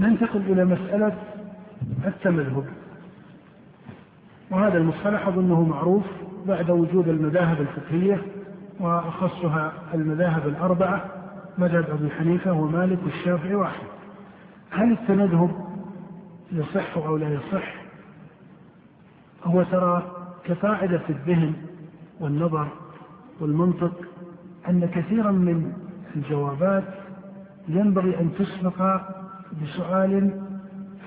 ننتقل إلى مسألة التمذهب. وهذا المصطلح أظنه معروف بعد وجود المذاهب الفقهية وأخصها المذاهب الأربعة مذهب أبي حنيفة ومالك والشافعي وأحمد. هل التمذهب يصح أو لا يصح؟ هو ترى كقاعدة في الذهن والنظر والمنطق أن كثيرا من الجوابات ينبغي أن تسبق بسؤال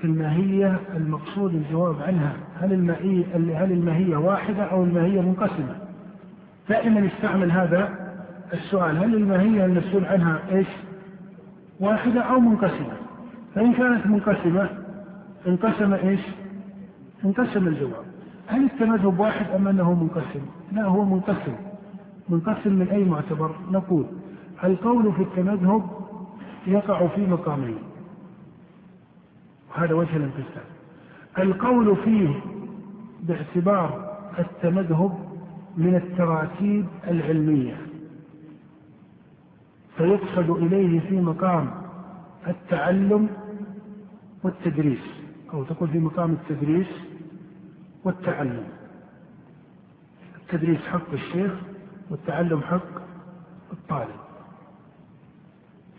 في الماهية المقصود الجواب عنها. هل الماهية هل الماهية واحدة أو الماهية منقسمة؟ دائما يستعمل هذا السؤال. هل الماهية المسؤول عنها إيش؟ واحدة أو منقسمة؟ فإن كانت منقسمة انقسم إيش؟ انقسم الجواب. هل التمذهب واحد أم أنه منقسم؟ لا هو منقسم. منقسم من أي معتبر؟ نقول القول في التمذهب يقع في مقامين. وهذا وجه الانقسام القول فيه باعتبار التمذهب من التراتيب العلمية. فيقصد إليه في مقام التعلم والتدريس أو تقول في مقام التدريس والتعلم. التدريس حق الشيخ والتعلم حق الطالب.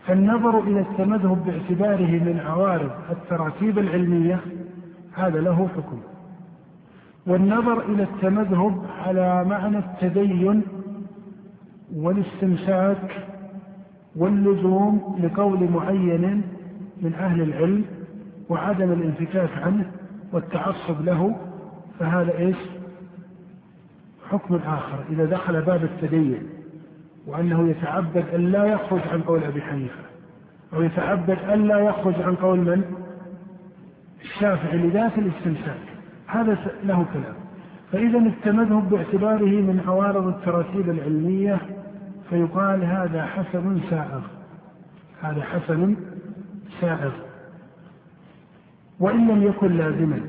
فالنظر إلى التمذهب باعتباره من عوارض التراتيب العلمية هذا له حكم. والنظر إلى التمذهب على معنى التدين والاستمساك واللزوم لقول معين من أهل العلم وعدم الانفكاك عنه والتعصب له فهذا إيش؟ حكم آخر. إذا دخل باب التدين. وأنه يتعبد أن لا يخرج عن قول أبي حنيفة. أو يتعبد أن لا يخرج عن قول من؟ الشافعي لذات الاستمساك. هذا له كلام. فإذا التمذهب باعتباره من عوارض التراتيب العلمية فيقال هذا حسن سائغ. هذا حسن سائغ. وإن لم يكن لازما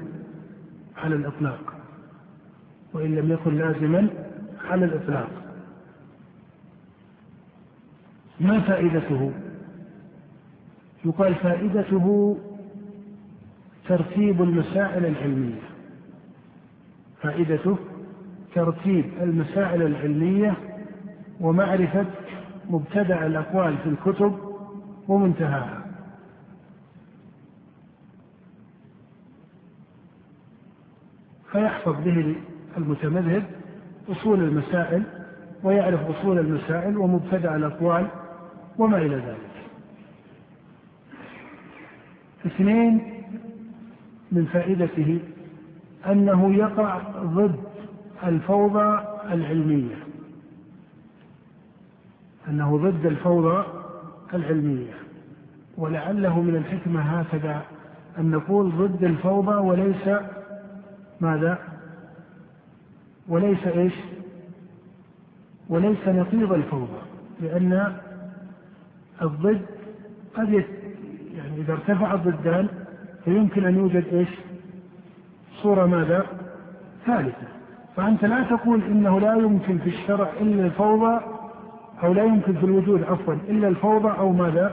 على الإطلاق. وإن لم يكن لازما على الإطلاق. ما فائدته؟ يقال فائدته ترتيب المسائل العلمية. فائدته ترتيب المسائل العلمية ومعرفة مبتدأ الأقوال في الكتب ومنتهاها. فيحفظ به المتمذهب أصول المسائل ويعرف أصول المسائل ومبتدأ الأقوال وما إلى ذلك اثنين من فائدته أنه يقع ضد الفوضى العلمية أنه ضد الفوضى العلمية ولعله من الحكمة هكذا أن نقول ضد الفوضى وليس ماذا؟ وليس إيش؟ وليس نقيض الفوضى لأن الضد قد يعني إذا ارتفع الضدان فيمكن أن يوجد إيش؟ صورة ماذا؟ ثالثة فأنت لا تقول إنه لا يمكن في الشرع إلا الفوضى أو لا يمكن في الوجود عفوا إلا الفوضى أو ماذا؟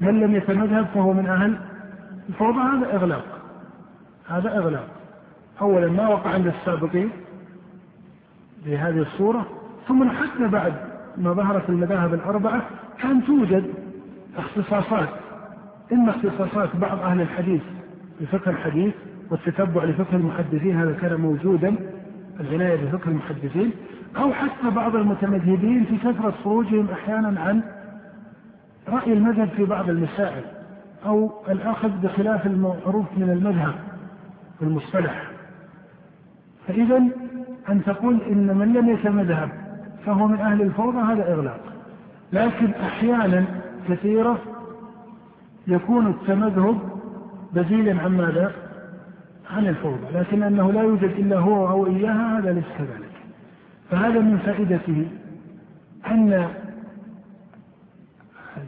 من لم يتمذهب فهو من أهل الفوضى هذا إغلاق هذا إغلاق أولا ما وقع عند السابقين بهذه الصورة ثم حتى بعد ما ظهرت المذاهب الأربعة كان توجد اختصاصات إما اختصاصات بعض أهل الحديث بفقه الحديث والتتبع لفقه المحدثين هذا كان موجودا العناية بفقه المحدثين أو حتى بعض المتمذهبين في كثرة خروجهم أحيانا عن رأي المذهب في بعض المسائل أو الأخذ بخلاف المعروف من المذهب المصطلح. فإذا أن تقول إن من لم يتمذهب فهو من أهل الفوضى هذا إغلاق. لكن أحيانا كثيرة يكون التمذهب بديلا عن ماذا؟ عن الفوضى لكن أنه لا يوجد إلا هو أو إياها هذا ليس كذلك فهذا من فائدته أن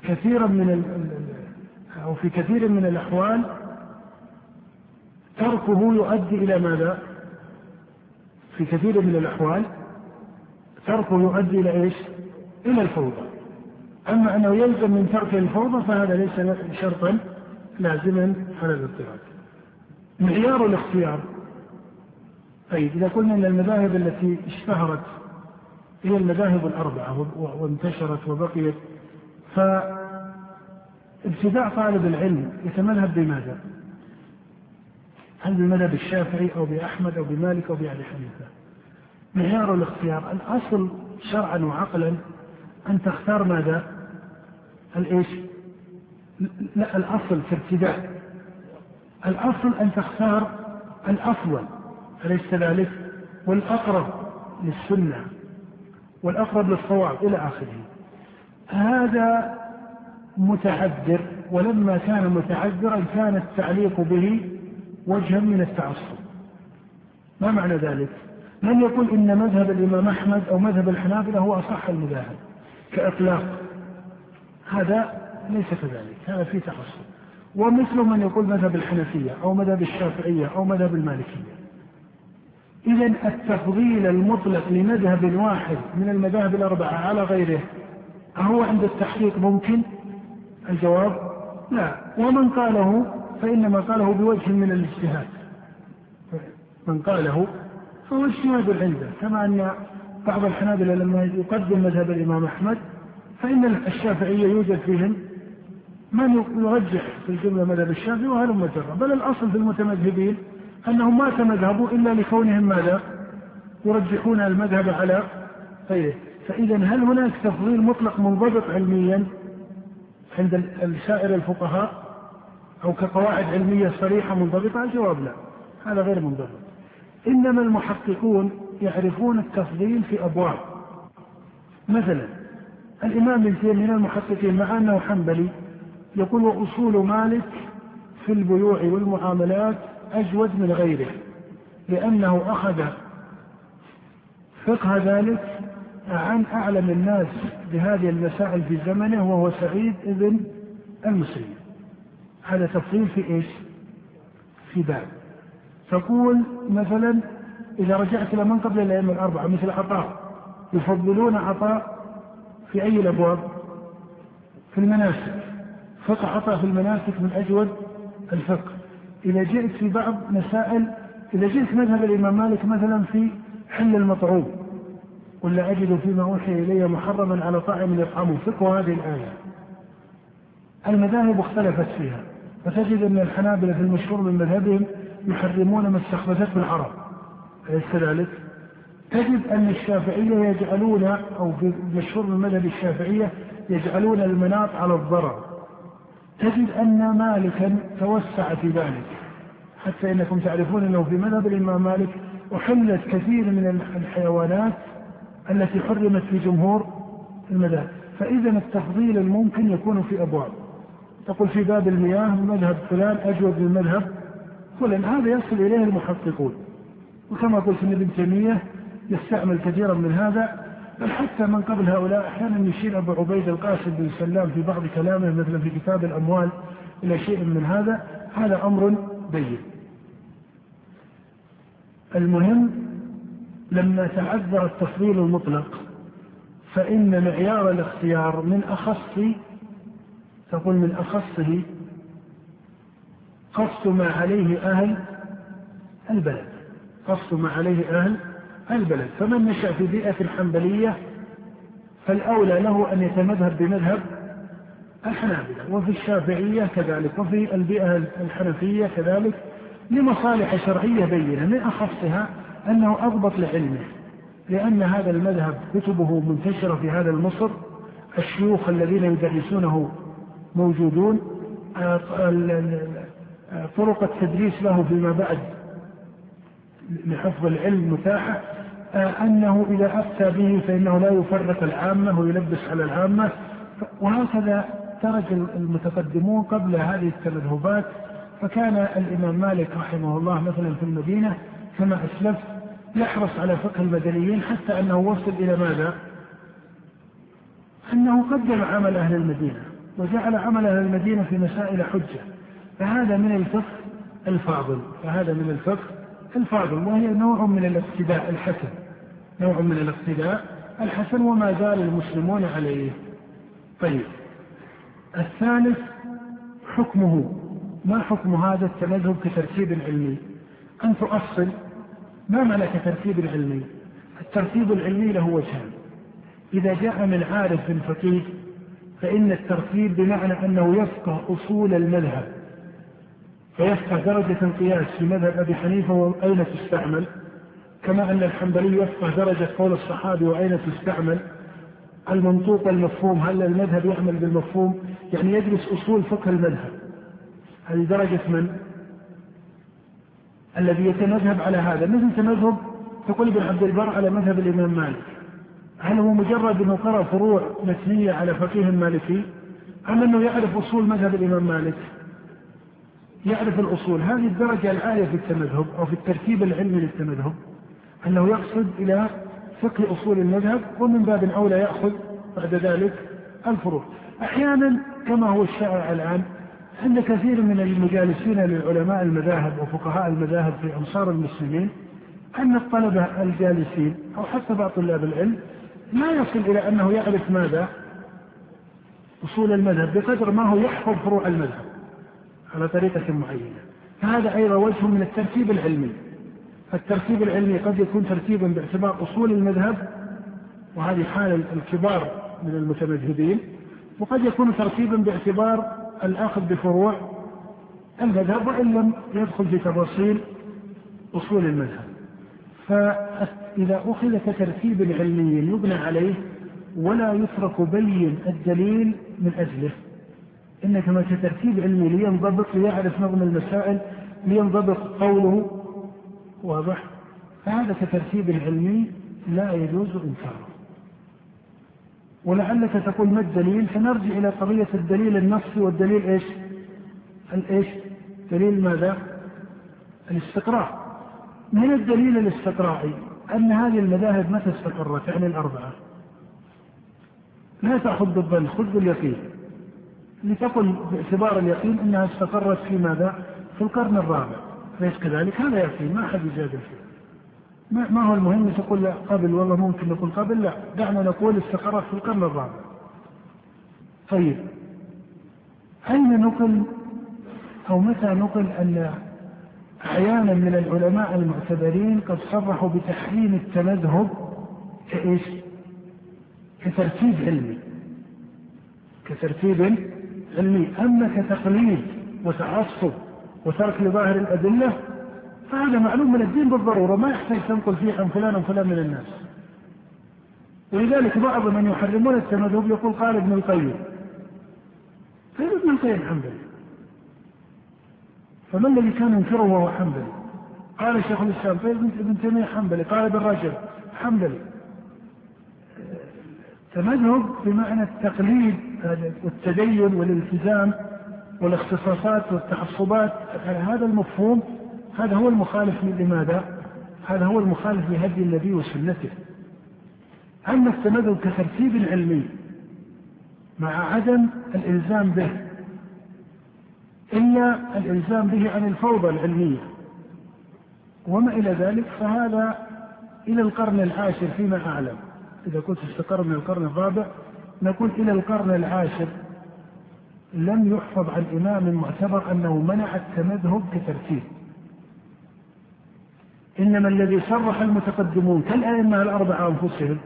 كثيرا من أو في كثير من الأحوال تركه يؤدي إلى ماذا؟ في كثير من الأحوال تركه يؤدي إلى إيش؟ إلى الفوضى. أما أنه يلزم من ترك الفوضى فهذا ليس شرطا لازما على الاضطراد معيار الاختيار طيب إذا قلنا أن المذاهب التي اشتهرت هي المذاهب الأربعة وانتشرت وبقيت فابتداء طالب العلم يتمذهب بماذا؟ هل بمذهب الشافعي أو بأحمد أو بمالك أو بأبي حنيفة؟ معيار الاختيار الأصل شرعا وعقلا أن تختار ماذا؟ الإيش؟ لا الأصل في ابتداء الأصل أن تختار الأفضل أليس كذلك؟ والأقرب للسنة والأقرب للصواب إلى آخره هذا متعذر ولما كان متعذرا كان التعليق به وجها من التعصب ما معنى ذلك؟ من يقول إن مذهب الإمام أحمد أو مذهب الحنابلة هو أصح المذاهب كإطلاق هذا ليس كذلك هذا فيه تعصب ومثل من يقول مذهب الحنفية أو مذهب الشافعية أو مذهب المالكية. إذا التفضيل المطلق لمذهب واحد من المذاهب الأربعة على غيره أهو عند التحقيق ممكن؟ الجواب لا. ومن قاله فإنما قاله بوجه من الاجتهاد. من قاله فهو اجتهاد عنده كما أن بعض الحنابلة لما يقدم مذهب الإمام أحمد فإن الشافعية يوجد فيهم من يرجح في الجملة مذهب الشافعي وهلم جرا بل الأصل في المتمذهبين أنهم ما تمذهبوا إلا لكونهم ماذا؟ يرجحون المذهب على غيره. فإذا هل هناك تفضيل مطلق منضبط علميا عند سائر الفقهاء أو كقواعد علمية صريحة منضبطة؟ الجواب لا. هذا غير منضبط. إنما المحققون يعرفون التفضيل في أبواب. مثلا الإمام ابن تيمية من المحققين مع أنه حنبلي يقول وأصول مالك في البيوع والمعاملات أجود من غيره لأنه أخذ فقه ذلك عن أعلم الناس بهذه المسائل في زمنه وهو سعيد ابن المسيب هذا تفصيل في إيش؟ في باب تقول مثلا إذا رجعت إلى من قبل الأئمة الأربعة مثل عطاء يفضلون عطاء في أي الأبواب؟ في المناسك. فقه في المناسك من أجود الفقه. إذا جئت في بعض مسائل إذا جئت مذهب الإمام مالك مثلا في حل المطعوم ولا أجد فيما أوحي إلي محرما على طاعم يطعمه فقه هذه الآية. المذاهب اختلفت فيها. فتجد أن الحنابلة في المشهور من مذهبهم يحرمون ما استخبثته العرب أليس كذلك؟ تجد أن الشافعية يجعلون أو المشهور من مذهب الشافعية يجعلون المناط على الضرر. تجد أن مالكا توسع في ذلك. حتى إنكم تعرفون أنه في مذهب الإمام مالك أحلت كثير من الحيوانات التي حرمت في جمهور المذاهب. فإذا التفضيل الممكن يكون في أبواب. تقول في باب المياه مذهب فلان أجود من مذهب فلان. هذا يصل إليه المحققون. وكما قلت ابن تيمية يستعمل كثيرا من هذا بل حتى من قبل هؤلاء أحيانا يشير أبو عبيد القاسم بن سلام في بعض كلامه مثلا في كتاب الأموال إلى شيء من هذا هذا أمر بين. المهم لما تعذر التفضيل المطلق فإن معيار الاختيار من أخص تقول من أخصه قصد ما عليه أهل البلد قصد ما عليه أهل البلد. فمن نشأ في بيئة الحنبلية فالأولى له أن يتمذهب بمذهب الحنابلة وفي الشافعية كذلك وفي البيئة الحنفية كذلك لمصالح شرعية بينة من أخصها أنه أضبط لعلمه لأن هذا المذهب كتبه منتشرة في هذا المصر الشيوخ الذين يدرسونه موجودون آه، طرق التدريس له فيما بعد لحفظ العلم متاحة آه، أنه إذا أفتى به فإنه لا يفرق العامة ويلبس على العامة. وهكذا درج المتقدمون قبل هذه التمذهبات فكان الإمام مالك رحمه الله مثلا في المدينة كما أسلفت يحرص على فقه المدنيين حتى أنه وصل إلى ماذا؟ أنه قدم عمل أهل المدينة وجعل عمل أهل المدينة في مسائل حجة. فهذا من الفقه الفاضل فهذا من الفقه الفاضل وهي نوع من الاقتداء الحسن. نوع من الاقتداء الحسن وما زال المسلمون عليه. طيب. الثالث حكمه. ما حكم هذا التمذهب كترتيب علمي؟ أن تؤصل. ما معنى كترتيب علمي؟ الترتيب العلمي له وجهان. إذا جاء من عارف فقيه فإن الترتيب بمعنى أنه يفقه أصول المذهب. فيفقه درجة القياس في مذهب أبي حنيفة وأين تستعمل؟ كما أن الحنبلي يفقه درجة قول الصحابي وأين تستعمل؟ المنطوق والمفهوم هل المذهب يعمل بالمفهوم؟ يعني يدرس أصول فقه المذهب. هذه درجة من؟ الذي يتمذهب على هذا. مثل تمذهب تقول ابن عبد البر على مذهب الإمام مالك. هل هو مجرد أنه قرأ فروع متنية على فقيه مالكي؟ أم أنه يعرف أصول مذهب الإمام مالك؟ يعرف الأصول. هذه الدرجة العالية في التمذهب أو في الترتيب العلمي للتمذهب أنه يقصد إلى فقه أصول المذهب ومن باب أولى يأخذ بعد ذلك الفروع. أحيانا كما هو الشائع الآن عند كثير من المجالسين للعلماء المذاهب وفقهاء المذاهب في أمصار المسلمين أن الطلبة الجالسين أو حتى بعض طلاب العلم لا يصل إلى أنه يعرف ماذا؟ أصول المذهب بقدر ما هو يحفظ فروع المذهب. على طريقة معينة. فهذا أيضا وجه من الترتيب العلمي. الترتيب العلمي قد يكون ترتيبا باعتبار أصول المذهب وهذه حال الكبار من المتمذهبين وقد يكون ترتيبا باعتبار الأخذ بفروع المذهب وإن لم يدخل في تفاصيل أصول المذهب. فإذا أخذ كترتيب علمي يبنى عليه ولا يترك بين الدليل من أجله. إن كما كترتيب علمي لينضبط ليعرف نظم المسائل لينضبط قوله واضح؟ فهذا كترتيب علمي لا يجوز إنكاره. ولعلك تقول ما الدليل؟ فنرجع إلى قضية الدليل النصي والدليل إيش؟ الإيش؟ دليل ماذا؟ الاستقراء. من الدليل الاستقرائي أن هذه المذاهب متى استقرت؟ يعني الأربعة. لا تأخذ بالظن خذ باليقين. لتقل باعتبار اليقين أنها استقرت في ماذا؟ في القرن الرابع. ليس كذلك؟ هذا يقين ما أحد يجادل فيه. ما, ما هو المهم تقول لا قبل والله ممكن نقول قبل لا. دعنا نقول استقرت في القرن الرابع. طيب. أين نقل أو متى نقل أن أحيانا من العلماء المعتبرين قد صرحوا بتحريم التمذهب كإيش؟ كترتيب علمي. كترتيب علمي أما كتقليد وتعصب وترك لظاهر الأدلة فهذا معلوم من الدين بالضرورة ما يحتاج تنقل فيه عن فلان وفلان من الناس. ولذلك بعض من يحرمون التمذهب يقول قال ابن القيم فين ابن القيم حنبلي. فما الذي كان ينكره وهو حنبلي؟ قال شيخ الإسلام طيب ابن تيمية حنبلي قال ابن رجب حنبلي. تمذهب بمعنى التقليد والتدين والالتزام والاختصاصات والتعصبات هذا المفهوم هذا هو المخالف لماذا؟ هذا هو المخالف لهدي النبي وسنته. أما التمذهب كترتيب علمي مع عدم الإلزام به إلا الإلزام به عن الفوضى العلمية وما إلى ذلك فهذا إلى القرن العاشر فيما أعلم إذا كنت استقر من القرن الرابع نقول إلى القرن العاشر لم يحفظ عن إمام معتبر أنه منع التمذهب كترتيب إنما الذي صرح المتقدمون كالأئمة الأربعة أنفسهم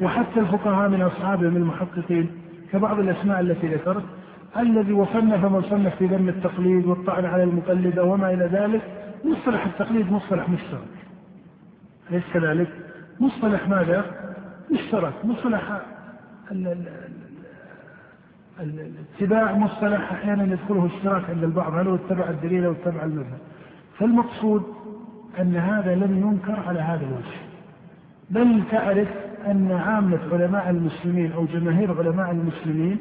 وحتى الفقهاء من أصحابهم المحققين كبعض الأسماء التي ذكرت الذي وصنف من صنف في ذم التقليد والطعن على المقلدة وما إلى ذلك مصطلح التقليد مصطلح مشترك أليس كذلك؟ مصطلح ماذا؟ مشترك مصطلح الاتباع مصطلح أحيانا يدخله اشتراك عند البعض هل هو اتبع الدليل أو اتبع المذهب؟ فالمقصود أن هذا لم ينكر على هذا الوجه. بل تعرف أن عامة علماء المسلمين أو جماهير علماء المسلمين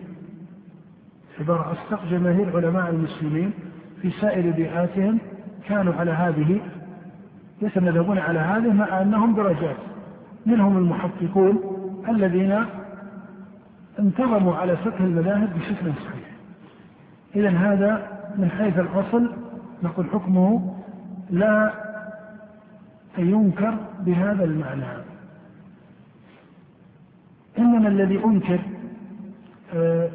عبارة أصدق جماهير علماء المسلمين في سائر بيئاتهم كانوا على هذه يتمذهبون على هذه مع أنهم درجات. منهم المحققون الذين انتظموا على فقه المذاهب بشكل صحيح. إذا هذا من حيث الأصل نقول حكمه لا ينكر بهذا المعنى. إنما الذي أنكر آه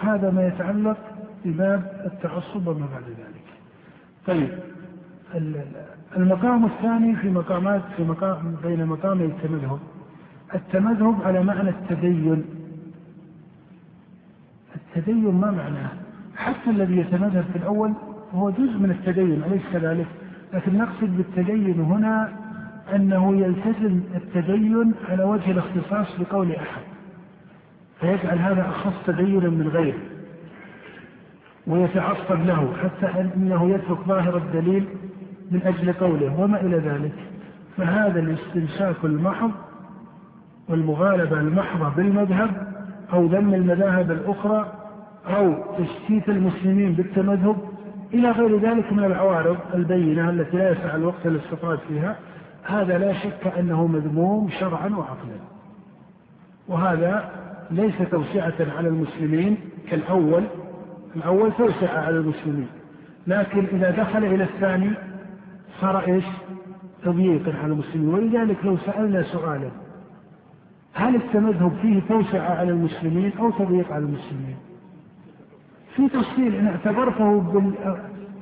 هذا ما يتعلق في باب التعصب وما بعد ذلك. طيب المقام الثاني في مقامات في مقام بين مقامي التمذهب التمذهب على معنى التدين. التدين ما معناه. حتى الذي يتمذهب في الأول هو جزء من التدين أليس كذلك؟ لكن نقصد بالتدين هنا أنه يلتزم التدين على وجه الاختصاص بقول أحد فيجعل هذا أخص تدينا من غيره ويتعصب له حتى أنه يترك ظاهر الدليل من أجل قوله وما إلى ذلك. فهذا الاستمساك المحض والمغالبة المحضة بالمذهب أو ذم المذاهب الأخرى أو تشتيت المسلمين بالتمذهب إلى غير ذلك من العوارض البينة التي لا يسع الوقت الاستطراد فيها هذا لا شك أنه مذموم شرعا وعقلا. وهذا ليس توسعة على المسلمين كالأول الأول توسعة على المسلمين. لكن إذا دخل إلى الثاني صار إيش؟ تضييقا على المسلمين. ولذلك لو سألنا سؤالا هل التمذهب فيه توسعة على المسلمين أو تضييق على المسلمين؟ في تفصيل إن اعتبرته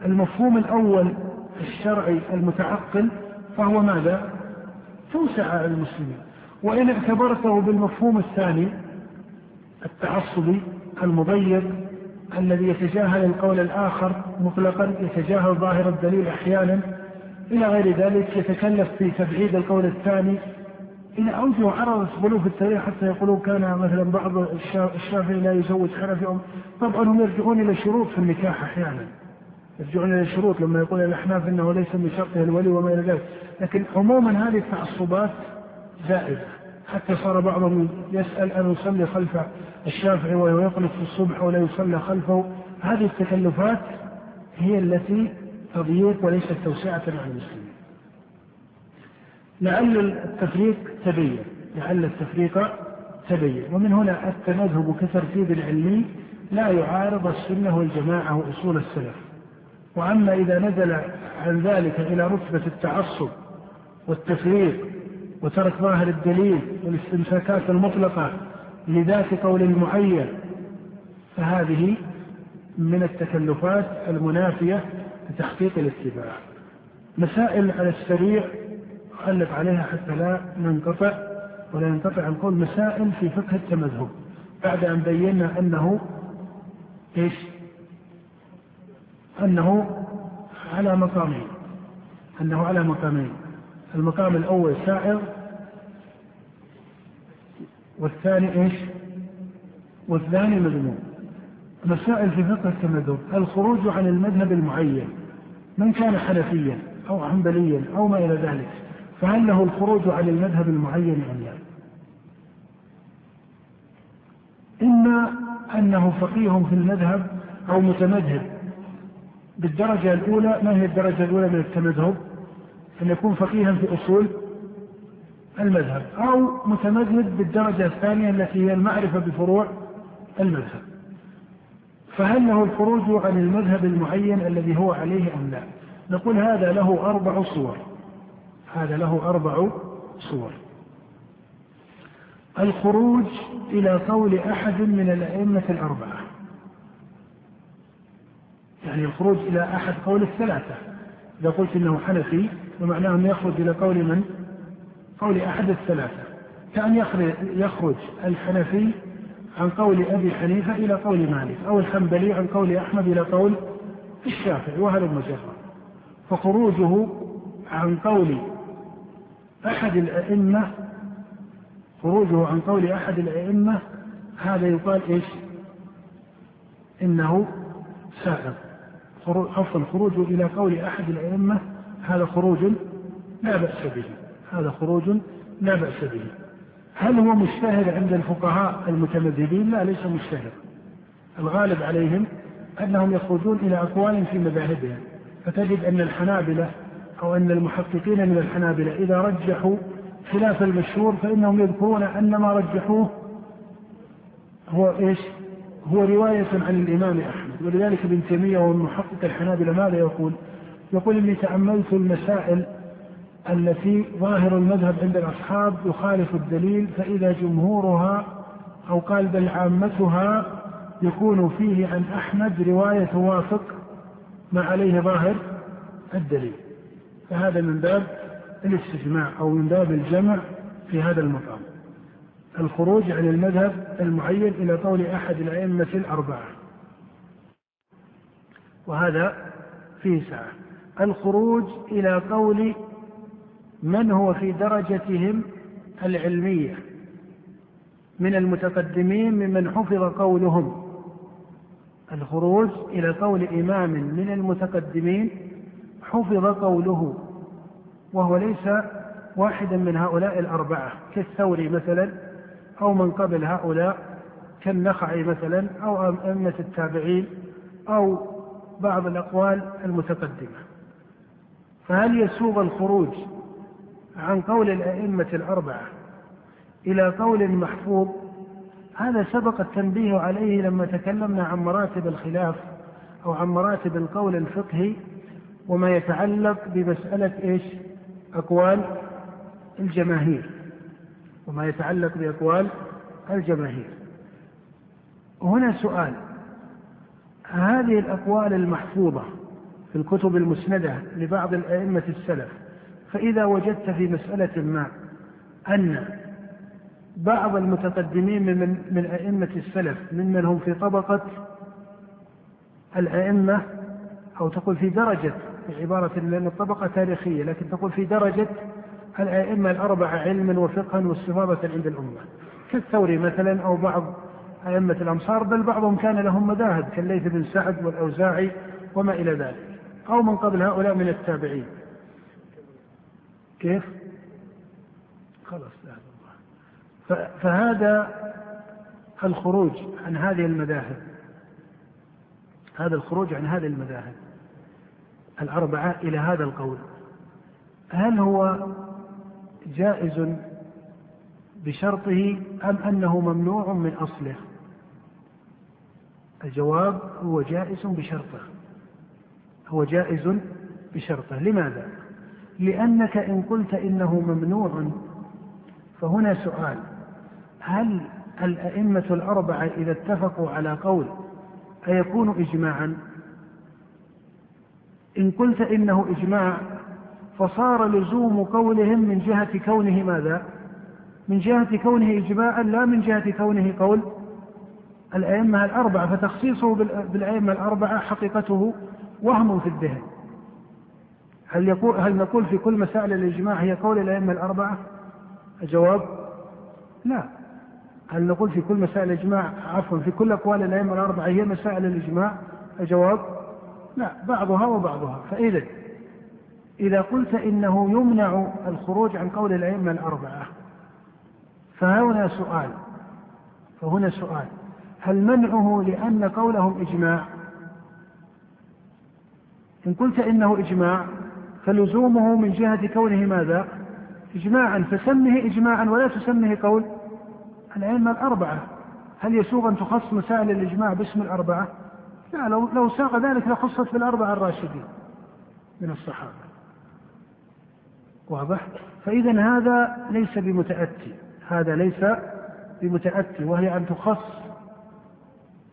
بالمفهوم الأول الشرعي المتعقل فهو ماذا؟ توسع على المسلمين وإن اعتبرته بالمفهوم الثاني التعصبي المضيق الذي يتجاهل القول الآخر مطلقا يتجاهل ظاهر الدليل أحيانا إلى غير ذلك يتكلف في تبعيد القول الثاني إلى أوجه عرضت في التاريخ حتى يقولون كان مثلا بعض الشافعي لا يزوج حنفي طبعا هم يرجعون إلى شروط في النكاح أحيانا. يرجعون إلى الشروط لما يقول الأحناف أنه ليس من شرطه الولي وما إلى ذلك. لكن عموما هذه التعصبات زائدة. حتى صار بعضهم يسأل أن يصلي خلف الشافعي يقنط في الصبح ولا يصلى خلفه. هذه التكلفات هي التي تضييق وليست توسعة على المسلمين. لعل التفريق تبين لعل التفريق تبين. ومن هنا التمذهب كترتيب علمي لا يعارض السنة والجماعة وأصول السلف. وأما إذا نزل عن ذلك إلى رتبة التعصب والتفريق وترك ظاهر الدليل والاستمساكات المطلقة لذات قول معين فهذه من التكلفات المنافية لتحقيق الاتباع. مسائل على السريع ألف عليها حتى لا ننقطع ولا ينقطع القول مسائل في فقه التمذهب بعد أن بينا أنه إيش؟ أنه على مقامين أنه على مقامين المقام الأول سائر والثاني إيش؟ والثاني مذموم مسائل في فقه التمذهب الخروج عن المذهب المعين من كان حنفيا أو حنبليا أو ما إلى ذلك فهل له الخروج عن المذهب المعين أم لا؟ إما أنه فقيه في المذهب أو متمذهب بالدرجة الأولى ما هي الدرجة الأولى من التمذهب؟ أن يكون فقيها في أصول المذهب أو متمذهب بالدرجة الثانية التي هي المعرفة بفروع المذهب فهل له الخروج عن المذهب المعين الذي هو عليه أم لا نقول هذا له أربع صور هذا له أربع صور. الخروج إلى قول أحد من الأئمة الأربعة. يعني الخروج إلى أحد قول الثلاثة. إذا قلت إنه حنفي ومعناه أنه يخرج إلى قول من؟ قول أحد الثلاثة. كأن يخرج الحنفي عن قول أبي حنيفة إلى قول مالك أو الحنبلي عن قول أحمد إلى قول الشافعي وهذا المجرد. فخروجه عن قول أحد الأئمة خروجه عن قول أحد الأئمة هذا يقال إيش؟ إنه سائر عفوا خروجه إلى قول أحد الأئمة هذا خروج لا بأس به. هذا خروج لا بأس به. هل هو مشتهر عند الفقهاء المتمذهبين؟ لا ليس مشتهر. الغالب عليهم أنهم يخرجون إلى أقوال في مذاهبهم، فتجد أن الحنابلة أو ان المحققين من الحنابلة إذا رجحوا خلاف المشهور فإنهم يذكرون أن ما رجحوه هو إيش؟ هو رواية عن الإمام أحمد ولذلك ابن تيمية وهو محقق الحنابلة ماذا يقول؟ يقول إني تأملت المسائل التي ظاهر المذهب عند الأصحاب يخالف الدليل فإذا جمهورها أو قال بل عامتها يكون فيه عن أحمد رواية توافق ما عليه ظاهر الدليل فهذا من باب الاستجماع أو من باب الجمع في هذا المقام. الخروج عن المذهب المعين إلى قول أحد الأئمة الأربعة. وهذا فيه سعة الخروج إلى قول من هو في درجتهم العلمية. من المتقدمين ممن حفظ قولهم. الخروج إلى قول إمام من المتقدمين حفظ قوله وهو ليس واحدا من هؤلاء الأربعة كالثوري مثلا أو من قبل هؤلاء كالنخعي مثلا أو أئمة التابعين أو بعض الأقوال المتقدمة. فهل يسوغ الخروج عن قول الأئمة الأربعة إلى قول محفوظ؟ هذا سبق التنبيه عليه لما تكلمنا عن مراتب الخلاف أو عن مراتب القول الفقهي وما يتعلق بمسألة إيش؟ أقوال الجماهير. وما يتعلق بأقوال الجماهير. هنا سؤال. هذه الأقوال المحفوظة في الكتب المسندة لبعض الأئمة السلف فإذا وجدت في مسألة ما أن بعض المتقدمين من, من أئمة السلف ممن هم في طبقة الأئمة أو تقول في درجة بعبارة لأن الطبقة تاريخية لكن تقول في درجة الأئمة الأربعة علما وفقها واستفاضة عند الأمة. كالثوري مثلا أو بعض أئمة الأمصار بل بعضهم كان لهم مذاهب كالليث بن سعد والأوزاعي وما إلى ذلك أو من قبل هؤلاء من التابعين. كيف؟ خلاص فهذا الخروج عن هذه المذاهب هذا الخروج عن هذه المذاهب. الأربعة إلى هذا القول. هل هو جائز بشرطه أم أنه ممنوع من أصله؟ الجواب هو جائز بشرطه. هو جائز بشرطه. لماذا؟ لأنك إن قلت إنه ممنوع فهنا سؤال. هل الأئمة الأربعة إذا اتفقوا على قول أيكون إجماعا؟ إن قلت إنه إجماع فصار لزوم قولهم من جهة كونه ماذا؟ من جهة كونه إجماعا لا من جهة كونه قول الأئمة الأربعة فتخصيصه بالأئمة الأربعة حقيقته وهم في الذهن هل يقول هل نقول في كل مسائل الإجماع هي قول الأئمة الأربعة؟ الجواب لا هل نقول في كل مسائل الإجماع عفوا في كل أقوال الأئمة الأربعة هي مسائل الإجماع؟ الجواب لا بعضها وبعضها. فإذا إذا قلت إنه يمنع الخروج عن قول الأئمة الأربعة فهنا سؤال فهنا سؤال. هل منعه لأن قولهم إجماع؟ إن قلت إنه إجماع فلزومه من جهة كونه ماذا؟ إجماعا. فسمه إجماعا ولا تسمه قول الأئمة الأربعة. هل يسوغ أن تخص مسائل الإجماع باسم الأربعة؟ لا لو, لو ساق ذلك لخصت بالأربعة الراشدين من الصحابة. واضح؟ فإذا هذا ليس بمتأتي. هذا ليس بمتأتي وهي أن تخص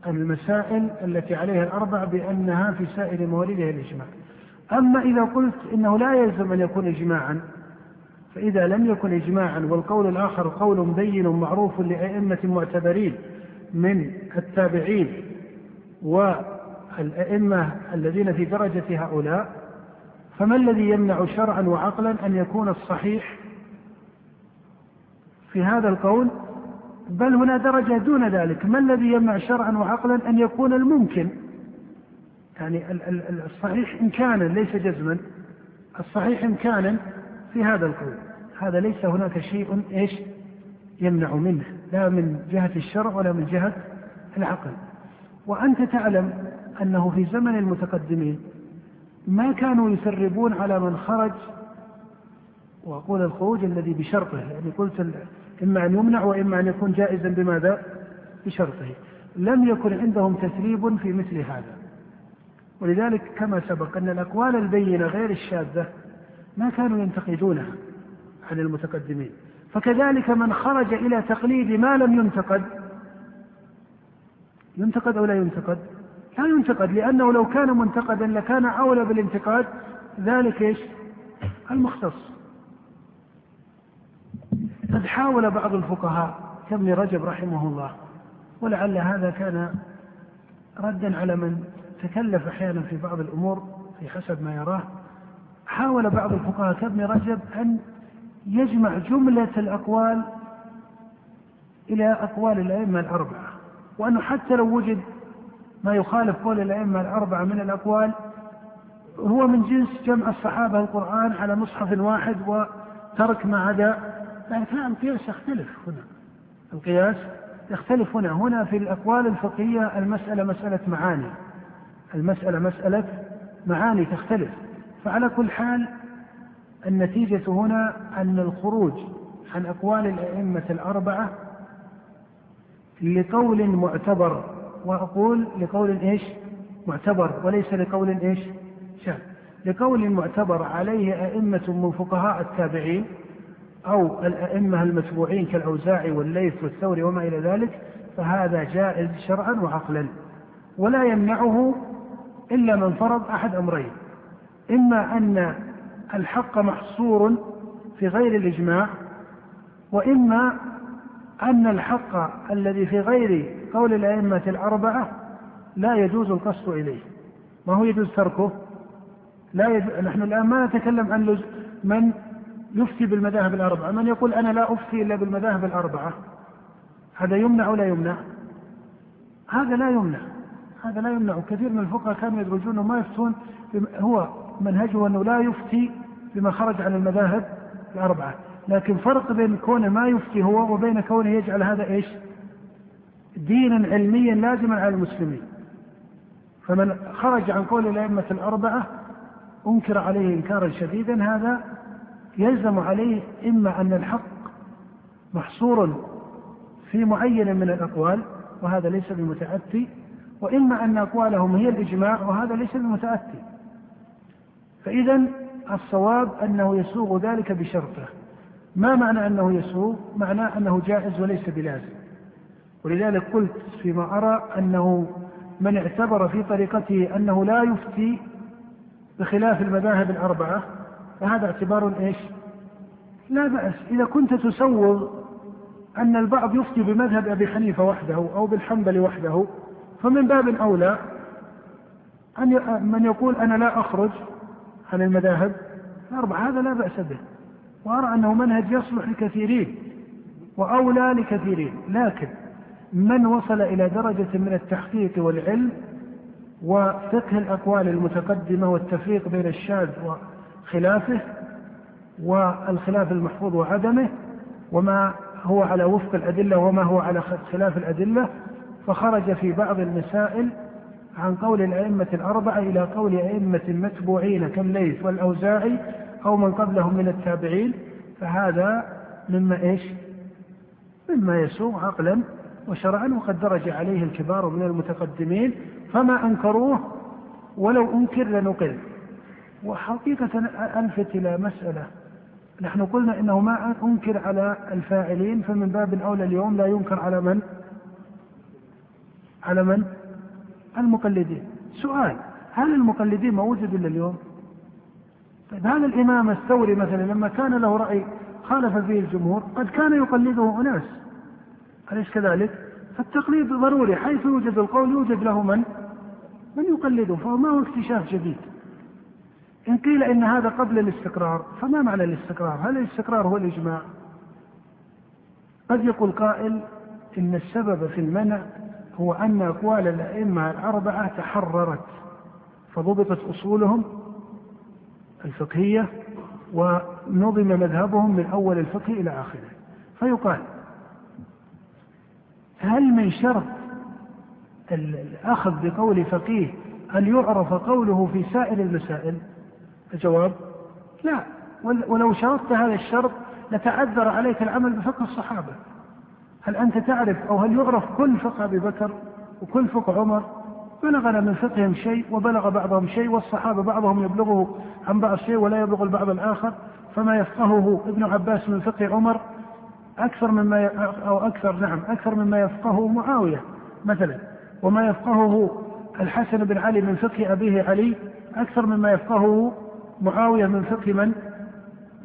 المسائل التي عليها الأربع بأنها في سائر مواليدها الإجماع أما إذا قلت إنه لا يلزم أن يكون إجماعا فإذا لم يكن إجماعا والقول الآخر قول بين معروف لأئمة معتبرين من التابعين والأئمة الذين في درجة هؤلاء فما الذي يمنع شرعا وعقلا أن يكون الصحيح في هذا القول؟ بل هنا درجة دون ذلك. ما الذي يمنع شرعا وعقلا أن يكون الممكن؟ يعني الصحيح إمكانا ليس جزما. الصحيح إمكانا في هذا القول. هذا ليس هناك شيء إيش يمنع منه. لا من جهة الشرع ولا من جهة العقل. وأنت تعلم أنه في زمن المتقدمين ما كانوا يسربون على من خرج وأقول الخروج الذي بشرطه يعني قلت إما أن يمنع وإما أن يكون جائزا بماذا؟ بشرطه. لم يكن عندهم تسريب في مثل هذا. ولذلك كما سبق أن الأقوال البينة غير الشاذة ما كانوا ينتقدونها عن المتقدمين. فكذلك من خرج إلى تقليد ما لم ينتقد ينتقد أو لا ينتقد؟ لا ينتقد لأنه لو كان منتقدا لكان أولى بالانتقاد. ذلك إيش؟ المختص. قد حاول بعض الفقهاء كابن رجب رحمه الله ولعل هذا كان ردا على من تكلف أحيانا في بعض الأمور في حسب ما يراه. حاول بعض الفقهاء كابن رجب أن يجمع جملة الأقوال إلى أقوال الأئمة الأربعة. وأنه حتى لو وجد ما يخالف قول الأئمة الأربعة من الأقوال هو من جنس جمع الصحابة القرآن على مصحف واحد وترك ما عدا. لكن القياس يختلف هنا. القياس يختلف هنا. هنا في الأقوال الفقهية المسألة مسألة معاني. المسألة مسألة معاني تختلف. فعلى كل حال النتيجة هنا أن الخروج عن أقوال الأئمة الأربعة لقول معتبر وأقول لقول إيش؟ معتبر وليس لقول إيش؟ شاذ. لقول معتبر عليه أئمة من فقهاء التابعين أو الأئمة المتبوعين كالأوزاعي والليث والثوري وما إلى ذلك فهذا جائز شرعا وعقلا. ولا يمنعه إلا من فرض أحد أمرين. إما أن الحق محصور في غير الإجماع وإما أن الحق الذي في غير قول الأئمة الأربعة لا يجوز القصد إليه. ما هو يجوز تركه؟ لا يجوز نحن الآن ما نتكلم عن من يفتي بالمذاهب الأربعة. من يقول أنا لا أفتي إلا بالمذاهب الأربعة هذا يمنع ولا يمنع؟ هذا لا يمنع. هذا لا يمنع. كثير من الفقهاء كانوا يدرجون ما يفتون هو منهجه أنه لا يفتي بما خرج عن المذاهب الأربعة. لكن فرق بين كونه ما يفتي هو وبين كونه يجعل هذا إيش؟ دينا علميا لازما على المسلمين. فمن خرج عن قول الأئمة الأربعة أنكر عليه إنكارا شديدا هذا يلزم عليه إما أن الحق محصور في معين من الأقوال وهذا ليس بمتأتي وإما أن أقوالهم هي الإجماع وهذا ليس بمتأتي فإذا الصواب أنه يسوغ ذلك بشرطه ما معنى أنه يسوغ معناه أنه جائز وليس بلازم. ولذلك قلت فيما أرى أنه من اعتبر في طريقته أنه لا يفتي بخلاف المذاهب الأربعة فهذا اعتبار إيش؟ لا بأس. إذا كنت تسوغ أن البعض يفتي بمذهب أبي حنيفة وحده أو بالحنبل وحده فمن باب أولى أن من يقول أنا لا أخرج عن المذاهب الأربعة هذا لا بأس به. وأرى أنه منهج يصلح لكثيرين وأولى لكثيرين لكن من وصل إلى درجة من التحقيق والعلم وفقه الأقوال المتقدمة والتفريق بين الشاذ خلافه والخلاف المحفوظ وعدمه وما هو على وفق الأدلة وما هو على خلاف الأدلة فخرج في بعض المسائل عن قول الأئمة الأربعة إلى قول أئمة متبوعين كالليث والأوزاعي أو من قبلهم من التابعين فهذا مما إيش مما يسوغ عقلا وشرعا وقد درج عليه الكبار من المتقدمين فما أنكروه ولو أنكر لنقل وحقيقة ألفت إلى مسألة نحن قلنا إنه ما أنكر على الفاعلين فمن باب أولى اليوم لا ينكر على من؟ على من؟ المقلدين سؤال هل المقلدين ما وجدوا إلا اليوم؟ طيب هذا الإمام الثوري مثلا لما كان له رأي خالف فيه الجمهور قد كان يقلده أناس أليس كذلك؟ فالتقليد ضروري حيث يوجد القول يوجد له من؟ من يقلده فهو ما هو اكتشاف جديد إن قيل إن هذا قبل الاستقرار فما معنى الاستقرار هل الاستقرار هو الإجماع قد يقول قائل إن السبب في المنع هو أن أقوال الأئمة الأربعة تحررت فضبطت أصولهم الفقهية ونظم مذهبهم من أول الفقه إلى آخره. فيقال هل من شرط الأخذ بقول فقيه أن يعرف قوله في سائر المسائل؟ الجواب لا. ولو شرطت هذا الشرط لتعذر عليك العمل بفقه الصحابة. هل أنت تعرف أو هل يعرف كل فقه أبي بكر وكل فقه عمر؟ بلغنا من فقههم شيء وبلغ بعضهم شيء والصحابة بعضهم يبلغه عن بعض شيء ولا يبلغ البعض الآخر فما يفقهه ابن عباس من فقه عمر أكثر مما أو أكثر نعم أكثر مما يفقهه معاوية مثلا وما يفقهه الحسن بن علي من فقه أبيه علي أكثر مما يفقهه معاوية من فقه من؟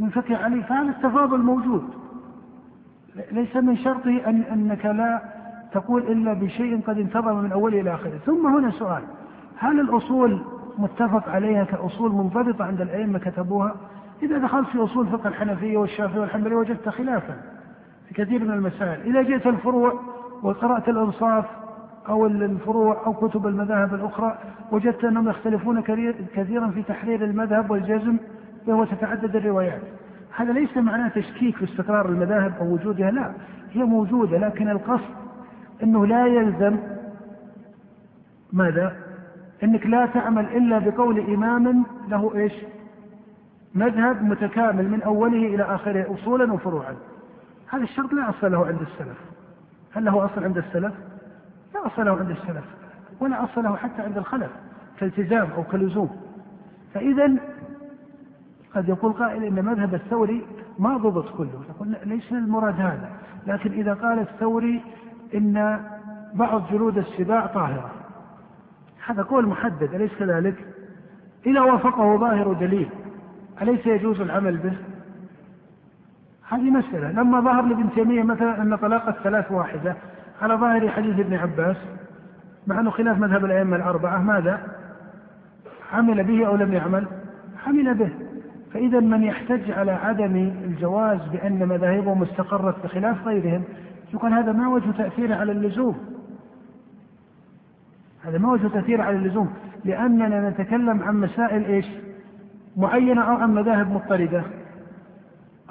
من فقه علي فهذا التفاضل موجود ليس من شرطه أن أنك لا تقول إلا بشيء قد انتظم من أوله إلى آخره. ثم هنا سؤال هل الأصول متفق عليها كأصول منضبطة عند الأئمة كتبوها؟ إذا دخلت في أصول فقه الحنفية والشافعية والحنبلية وجدت خلافا في كثير من المسائل. إذا جئت الفروع وقرأت الأنصاف أو الفروع أو كتب المذاهب الأخرى وجدت أنهم يختلفون كثيرا في تحرير المذهب والجزم وهو تتعدد الروايات. هذا ليس معناه تشكيك في استقرار المذاهب أو وجودها لا هي موجودة لكن القصد أنه لا يلزم ماذا؟ أنك لا تعمل إلا بقول إمام له إيش؟ مذهب متكامل من أوله إلى آخره أصولا وفروعا. هذا الشرط لا أصل له عند السلف. هل له أصل عند السلف؟ لا أصل له عند السلف ولا أصل له حتى عند الخلف كالتزام أو كلزوم فإذا قد يقول قائل إن مذهب الثوري ما ضبط كله. يقول ليس المراد هذا لكن إذا قال الثوري إن بعض جلود السباع طاهرة هذا قول محدد أليس كذلك؟ إذا وافقه ظاهر دليل أليس يجوز العمل به؟ هذه مسألة لما ظهر لابن تيمية مثلا أن طلاق الثلاث واحدة على ظاهر حديث ابن عباس مع أنه خلاف مذهب الأئمة الأربعة ماذا؟ عمل به أو لم يعمل؟ عمل به فإذا من يحتج على عدم الجواز بأن مذاهبهم استقرت بخلاف غيرهم يقول هذا ما وجه تأثيره على اللزوم. هذا ما وجه تأثيره على اللزوم. لأننا نتكلم عن مسائل إيش؟ معينة أو عن مذاهب مضطردة.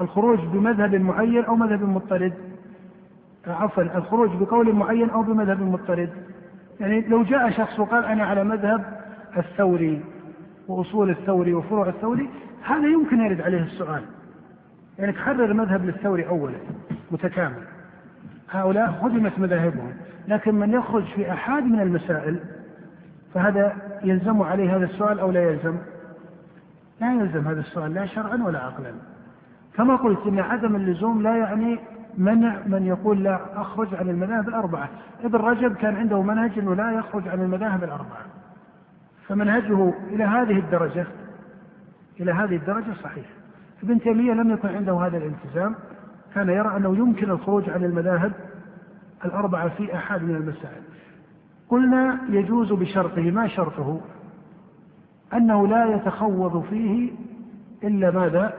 الخروج بمذهب معين أو مذهب مضطرد. عفوا الخروج بقول معين أو بمذهب مضطرد. يعني لو جاء شخص وقال أنا على مذهب الثوري وأصول الثوري وفروع الثوري هذا يمكن يرد عليه السؤال. يعني تحرر مذهب للثوري أولا متكامل. هؤلاء هدمت مذاهبهم لكن من يخرج في أحد من المسائل فهذا يلزم عليه هذا السؤال أو لا يلزم؟ لا يلزم هذا السؤال لا شرعا ولا عقلا. كما قلت إن عدم اللزوم لا يعني منع من يقول لا أخرج عن المذاهب الأربعة. ابن رجب كان عنده منهج إنه لا يخرج عن المذاهب الأربعة. فمنهجه إلى هذه الدرجة إلى هذه الدرجة صحيح. ابن تيمية لم يكن عنده هذا الالتزام. كان يرى أنه يمكن الخروج عن المذاهب الأربعة في أحد من المسائل. قلنا يجوز بشرطه ما شرطه؟ أنه لا يتخوض فيه إلا ماذا؟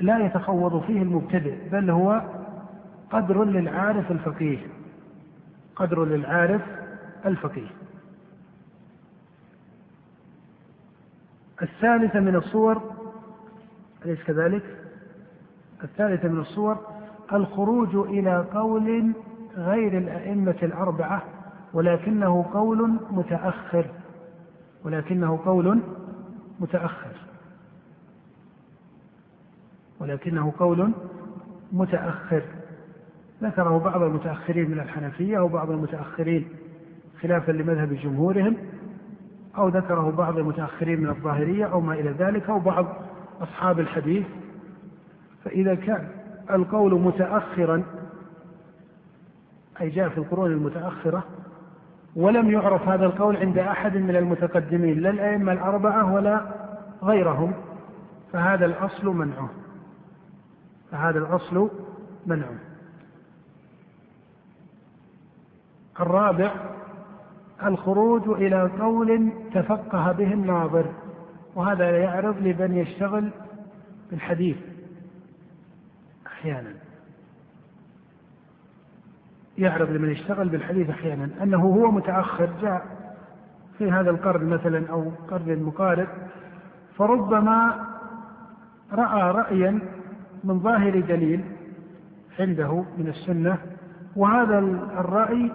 لا يتخوض فيه المبتدئ بل هو قدر للعارف الفقيه. قدر للعارف الفقيه. الثالثة من الصور أليس كذلك؟ الثالثة من الصور الخروج إلى قول غير الأئمة الأربعة ولكنه قول متأخر ولكنه قول متأخر. ولكنه قول متأخر. ذكره بعض المتأخرين من الحنفية وبعض المتأخرين خلافا لمذهب جمهورهم أو ذكره بعض المتأخرين من الظاهرية أو ما إلى ذلك أو بعض أصحاب الحديث فإذا كان القول متأخرا أي جاء في القرون المتأخرة ولم يعرف هذا القول عند أحد من المتقدمين لا الأئمة الأربعة ولا غيرهم فهذا الأصل منعه. فهذا الأصل منعه. الرابع الخروج إلى قول تفقه به الناظر وهذا يعرض لمن يشتغل بالحديث. أحيانا. يعرض لمن يشتغل بالحديث أحيانا أنه هو متأخر جاء في هذا القرن مثلا أو قرن مقارب فربما رأى رأيا من ظاهر دليل عنده من السنة وهذا الرأي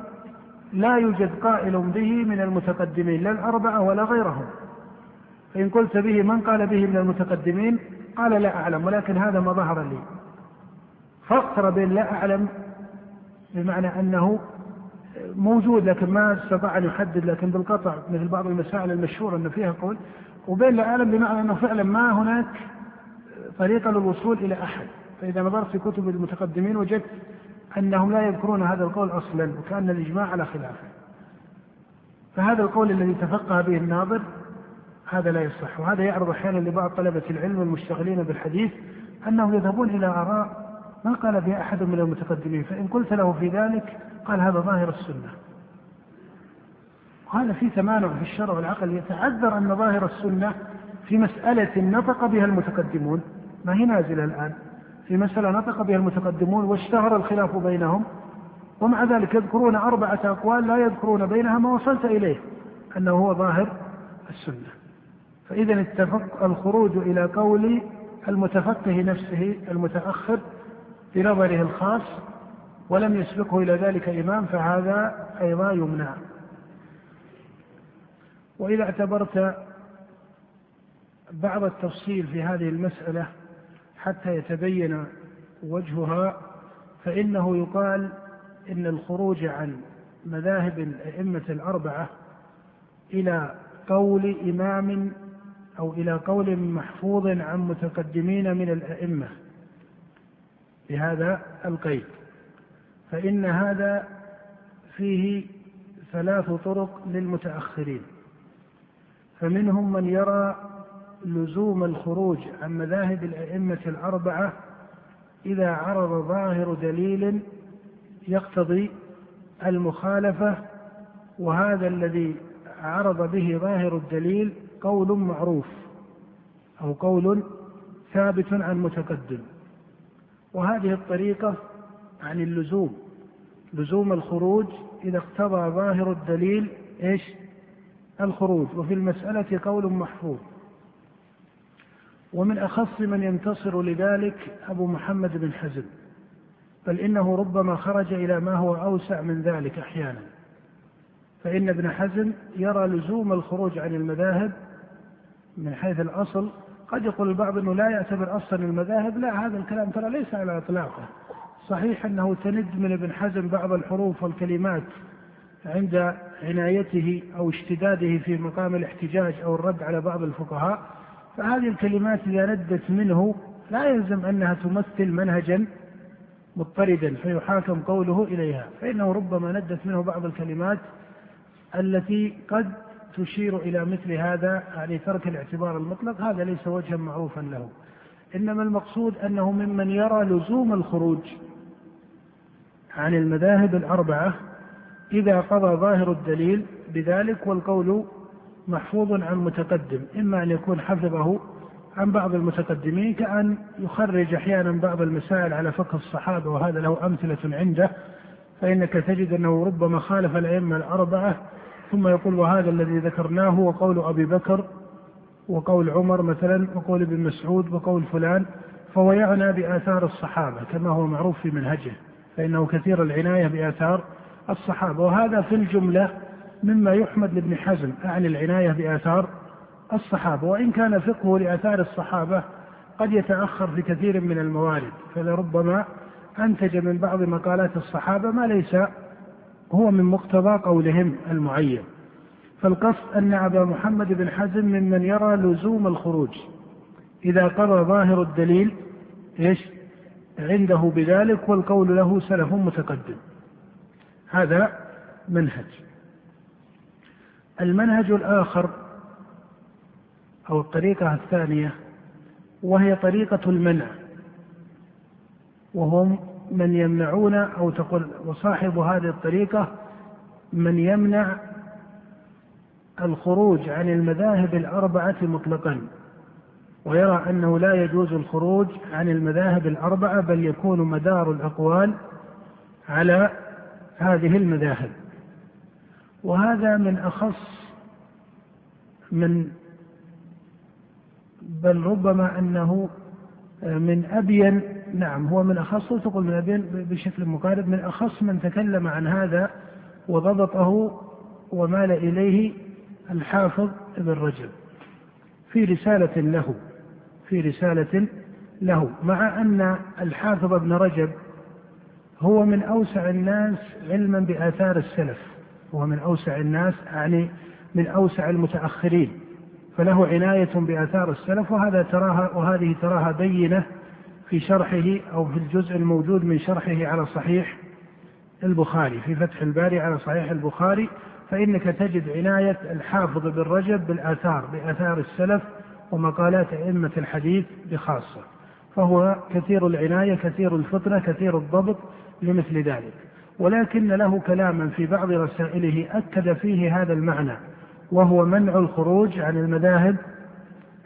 لا يوجد قائل به من المتقدمين لا الأربعة ولا غيرهم. فإن قلت به من قال به من المتقدمين قال لا أعلم ولكن هذا ما ظهر لي. فرق بين لا أعلم بمعنى أنه موجود لكن ما استطاع أن يحدد لكن بالقطع مثل بعض المسائل المشهورة أن فيها قول وبين لا أعلم بمعنى أنه فعلا ما هناك طريقة للوصول إلى أحد. فإذا نظرت في كتب المتقدمين وجدت أنهم لا يذكرون هذا القول أصلا وكأن الإجماع على خلافه فهذا القول الذي تفقه به الناظر هذا لا يصح. وهذا يعرض أحيانا لبعض طلبة العلم المشتغلين بالحديث أنهم يذهبون إلى آراء ما قال بها أحد من المتقدمين فإن قلت له في ذلك قال هذا ظاهر السنة. وهذا في تمانع في الشرع والعقل يتعذر أن ظاهر السنة في مسألة نطق بها المتقدمون. ما هي نازلة الآن؟ في مسألة نطق بها المتقدمون واشتهر الخلاف بينهم. ومع ذلك يذكرون أربعة أقوال لا يذكرون بينها ما وصلت إليه أنه هو ظاهر السنة. فإذا اتفق الخروج إلى قول المتفقه نفسه المتأخر بنظره الخاص ولم يسبقه إلى ذلك إمام فهذا أيضا يمنع. وإذا اعتبرت بعض التفصيل في هذه المسألة حتى يتبين وجهها فإنه يقال إن الخروج عن مذاهب الأئمة الأربعة إلى قول إمام أو إلى قول محفوظ عن متقدمين من الأئمة. بهذا القيد. فإن هذا فيه ثلاث طرق للمتأخرين. فمنهم من يرى لزوم الخروج عن مذاهب الأئمة الأربعة إذا عرض ظاهر دليل يقتضي المخالفة وهذا الذي عرض به ظاهر الدليل قول معروف أو قول ثابت عن متقدم. وهذه الطريقة عن اللزوم لزوم الخروج إذا اقتضى ظاهر الدليل إيش؟ الخروج. وفي المسألة قول محفوظ. ومن أخص من ينتصر لذلك أبو محمد بن حزم. بل إنه ربما خرج إلى ما هو أوسع من ذلك أحيانا. فإن ابن حزم يرى لزوم الخروج عن المذاهب من حيث الأصل قد يقول البعض أنه لا يعتبر أصلا المذاهب لا هذا الكلام ترى ليس على إطلاقه. صحيح أنه تند من ابن حزم بعض الحروف والكلمات عند عنايته أو اشتداده في مقام الاحتجاج أو الرد على بعض الفقهاء فهذه الكلمات إذا ندت منه لا يلزم أنها تمثل منهجا مضطردا فيحاكم قوله إليها. فإنه ربما ندت منه بعض الكلمات التي قد تشير إلى مثل هذا يعني ترك الاعتبار المطلق هذا ليس وجها معروفا له. إنما المقصود أنه ممن يرى لزوم الخروج عن المذاهب الأربعة إذا قضى ظاهر الدليل بذلك والقول محفوظ عن متقدم إما أن يكون حفظه عن بعض المتقدمين كأن يخرج أحيانا بعض المسائل على فقه الصحابة وهذا له أمثلة عنده. فإنك تجد أنه ربما خالف الأئمة الأربعة ثم يقول وهذا الذي ذكرناه هو قول أبي بكر وقول عمر مثلا وقول ابن مسعود وقول فلان فهو يعنى بآثار الصحابة كما هو معروف في منهجه فإنه كثير العناية بآثار الصحابة وهذا في الجملة مما يحمد لابن حزم أعني العناية بآثار الصحابة وإن كان فقهه لآثار الصحابة قد يتأخر في كثير من الموارد فلربما أنتج من بعض مقالات الصحابة ما ليس هو من مقتضى قولهم المعين. فالقصد أن أبا محمد بن حزم ممن يرى لزوم الخروج. إذا قضى ظاهر الدليل إيش؟ عنده بذلك والقول له سلف متقدم. هذا منهج. المنهج الآخر أو الطريقة الثانية وهي طريقة المنع. وهم من يمنعون أو تقول وصاحب هذه الطريقة من يمنع الخروج عن المذاهب الأربعة مطلقا ويرى أنه لا يجوز الخروج عن المذاهب الأربعة بل يكون مدار الأقوال على هذه المذاهب. وهذا من أخص من بل ربما أنه من أبين نعم هو من أخص تقول بشكل مقارب من أخص من تكلم عن هذا وضبطه ومال إليه الحافظ ابن رجب في رسالة له في رسالة له مع أن الحافظ ابن رجب هو من أوسع الناس علما بآثار السلف هو من أوسع الناس يعني من أوسع المتأخرين فله عناية بآثار السلف وهذا تراها وهذه تراها بينة في شرحه أو في الجزء الموجود من شرحه على صحيح البخاري في فتح الباري على صحيح البخاري فإنك تجد عناية الحافظ بن رجب بالآثار بآثار السلف ومقالات أئمة الحديث بخاصة. فهو كثير العناية كثير الفطنة كثير الضبط لمثل ذلك. ولكن له كلاما في بعض رسائله أكد فيه هذا المعنى وهو منع الخروج عن المذاهب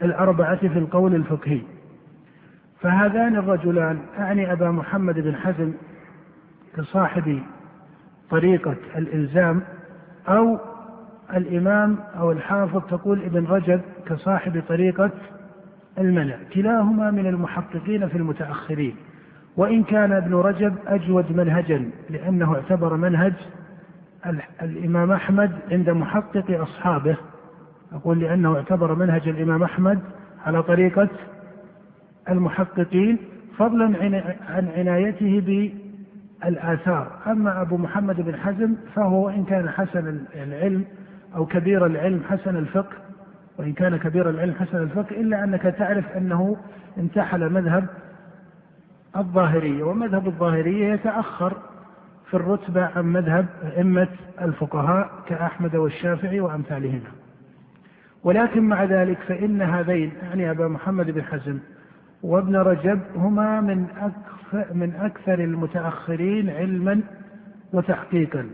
الأربعة في القول الفقهي. فهذان الرجلان أعني أبا محمد بن حزم كصاحب طريقة الإلزام أو الإمام أو الحافظ تقول ابن رجب كصاحب طريقة المنع. كلاهما من المحققين في المتأخرين. وإن كان ابن رجب أجود منهجا لأنه اعتبر منهج الإمام أحمد عند محقق أصحابه. أقول لأنه اعتبر منهج الإمام أحمد على طريقة المحققين فضلا عن عنايته بالآثار. أما أبو محمد بن حزم فهو وإن كان حسن العلم أو كبير العلم حسن الفقه وإن كان كبير العلم حسن الفقه إلا أنك تعرف أنه انتحل مذهب الظاهرية ومذهب الظاهرية يتأخر في الرتبة عن مذهب أئمة الفقهاء كأحمد والشافعي وأمثالهما. ولكن مع ذلك فإن هذين يعني أبا محمد بن حزم وابن رجب هما من أكثر, من أكثر المتأخرين علما وتحقيقا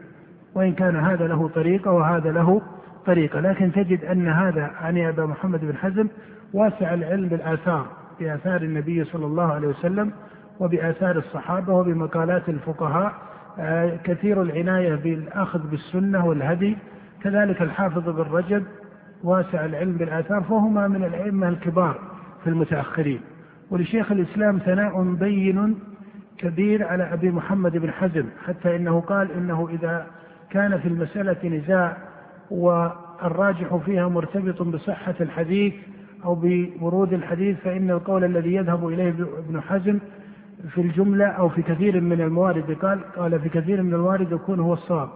وإن كان هذا له طريقة وهذا له طريقة. لكن تجد أن هذا يعني أبا محمد بن حزم واسع العلم بالآثار بآثار النبي صلى الله عليه وسلم وبآثار الصحابة وبمقالات الفقهاء. آه، كثير العناية بالأخذ بالسنة والهدي. كذلك الحافظ بن رجب واسع العلم بالآثار فهما من الأئمة الكبار في المتأخرين. ولشيخ الإسلام ثناء بين كبير على أبي محمد بن حزم حتى إنه قال إنه إذا كان في المسألة نزاع والراجح فيها مرتبط بصحة الحديث أو بورود الحديث فإن القول الذي يذهب إليه ابن حزم في الجملة أو في كثير من الموارد قال قال في كثير من الموارد يكون هو الصواب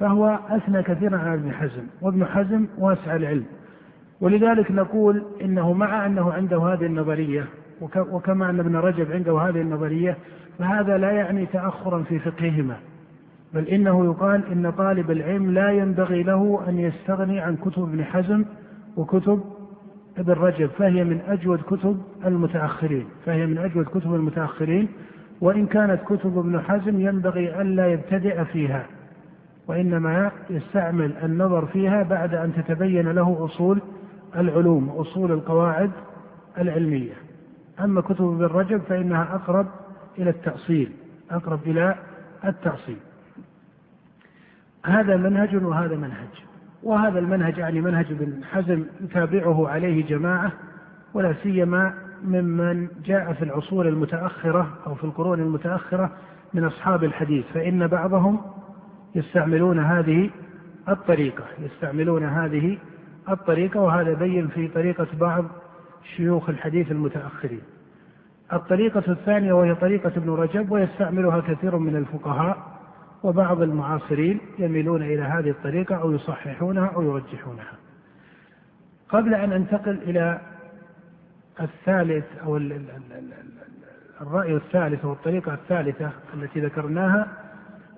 فهو أثنى كثيرا على ابن حزم وابن حزم واسع العلم ولذلك نقول إنه مع أنه عنده هذه النظرية وكما أن ابن رجب عنده هذه النظرية فهذا لا يعني تأخرا في فقههما بل إنه يقال إن طالب العلم لا ينبغي له أن يستغني عن كتب ابن حزم وكتب ابن رجب فهي من أجود كتب المتأخرين فهي من أجود كتب المتأخرين وإن كانت كتب ابن حزم ينبغي ألا يبتدئ فيها وإنما يستعمل النظر فيها بعد أن تتبين له أصول العلوم أصول القواعد العلمية. أما كتب ابن رجب فإنها أقرب إلى التأصيل أقرب إلى التأصيل. هذا منهج وهذا منهج. وهذا المنهج يعني منهج ابن حزم يتابعه عليه جماعة ولا سيما ممن جاء في العصور المتأخرة أو في القرون المتأخرة من أصحاب الحديث. فإن بعضهم يستعملون هذه الطريقة يستعملون هذه الطريقة وهذا بين في طريقة بعض شيوخ الحديث المتأخرين. الطريقة الثانية وهي طريقة ابن رجب ويستعملها كثير من الفقهاء وبعض المعاصرين يميلون إلى هذه الطريقة أو يصححونها أو يرجحونها. قبل أن أنتقل إلى الثالث أو الرأي الثالث أو الطريقة الثالثة التي ذكرناها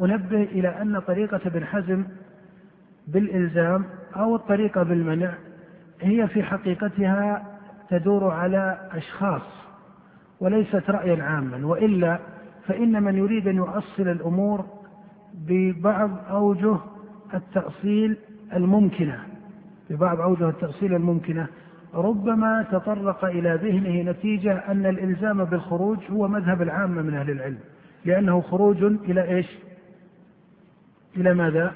أنبه إلى أن طريقة ابن حزم بالإلزام أو الطريقة بالمنع هي في حقيقتها تدور على أشخاص وليست رأيا عاما وإلا فإن من يريد أن يؤصل الأمور ببعض أوجه التأصيل الممكنة ببعض أوجه التأصيل الممكنة. ربما تطرق إلى ذهنه نتيجة أن الإلزام بالخروج هو مذهب العامة من أهل العلم لأنه خروج إلى إيش؟ إلى ماذا؟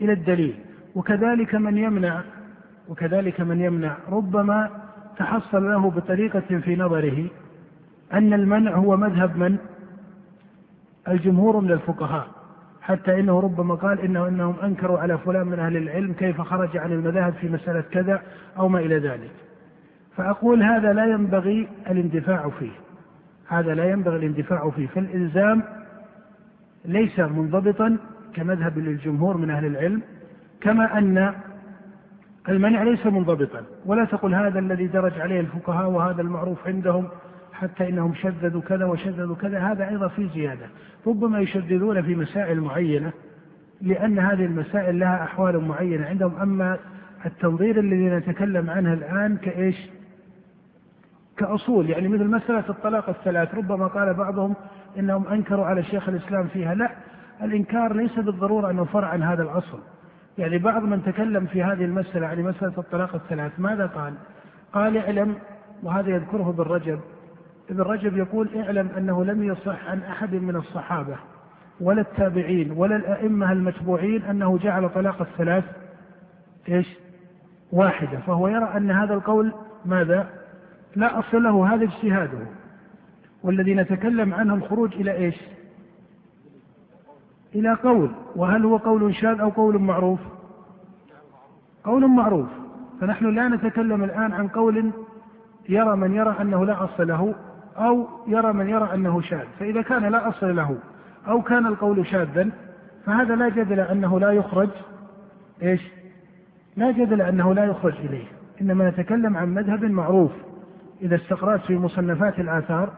إلى الدليل. وكذلك من يمنع وكذلك من يمنع. ربما تحصل له بطريقة في نظره أن المنع هو مذهب من الجمهور من الفقهاء حتى إنه ربما قال إنه إنهم أنكروا على فلان من أهل العلم كيف خرج عن المذاهب في مسألة كذا أو ما إلى ذلك. فأقول هذا لا ينبغي الاندفاع فيه. هذا لا ينبغي الاندفاع فيه، فالإلزام ليس منضبطا كمذهب للجمهور من أهل العلم كما أن المنع ليس منضبطا. ولا تقل هذا الذي درج عليه الفقهاء وهذا المعروف عندهم حتى إنهم شددوا كذا وشددوا كذا. هذا أيضا في زيادة. ربما يشددون في مسائل معينة لأن هذه المسائل لها أحوال معينة عندهم. أما التنظير الذي نتكلم عنه الآن كإيش؟ كأصول. يعني مثل مسألة الطلاق الثلاث ربما قال بعضهم إنهم أنكروا على شيخ الإسلام فيها. لا الإنكار ليس بالضرورة أنه فرع عن هذا الأصل. يعني بعض من تكلم في هذه المسألة يعني مسألة الطلاق الثلاث ماذا قال؟ قال اعلم وهذا يذكره ابن رجب ابن رجب يقول اعلم أنه لم يصح عن أحد من الصحابة ولا التابعين ولا الأئمة المتبوعين أنه جعل طلاق الثلاث إيش؟ واحدة فهو يرى أن هذا القول ماذا؟ لا أصل له هذا اجتهاده والذي نتكلم عنه الخروج إلى إيش؟ إلى قول وهل هو قول شاذ أو قول معروف؟ قول معروف. فنحن لا نتكلم الآن عن قول يرى من يرى أنه لا أصل له أو يرى من يرى أنه شاذ. فإذا كان لا أصل له أو كان القول شاذا فهذا لا جدل أنه لا يخرج إيش؟ لا جدل أنه لا يخرج إليه. إنما نتكلم عن مذهب معروف. إذا استقرأت في مصنفات الآثار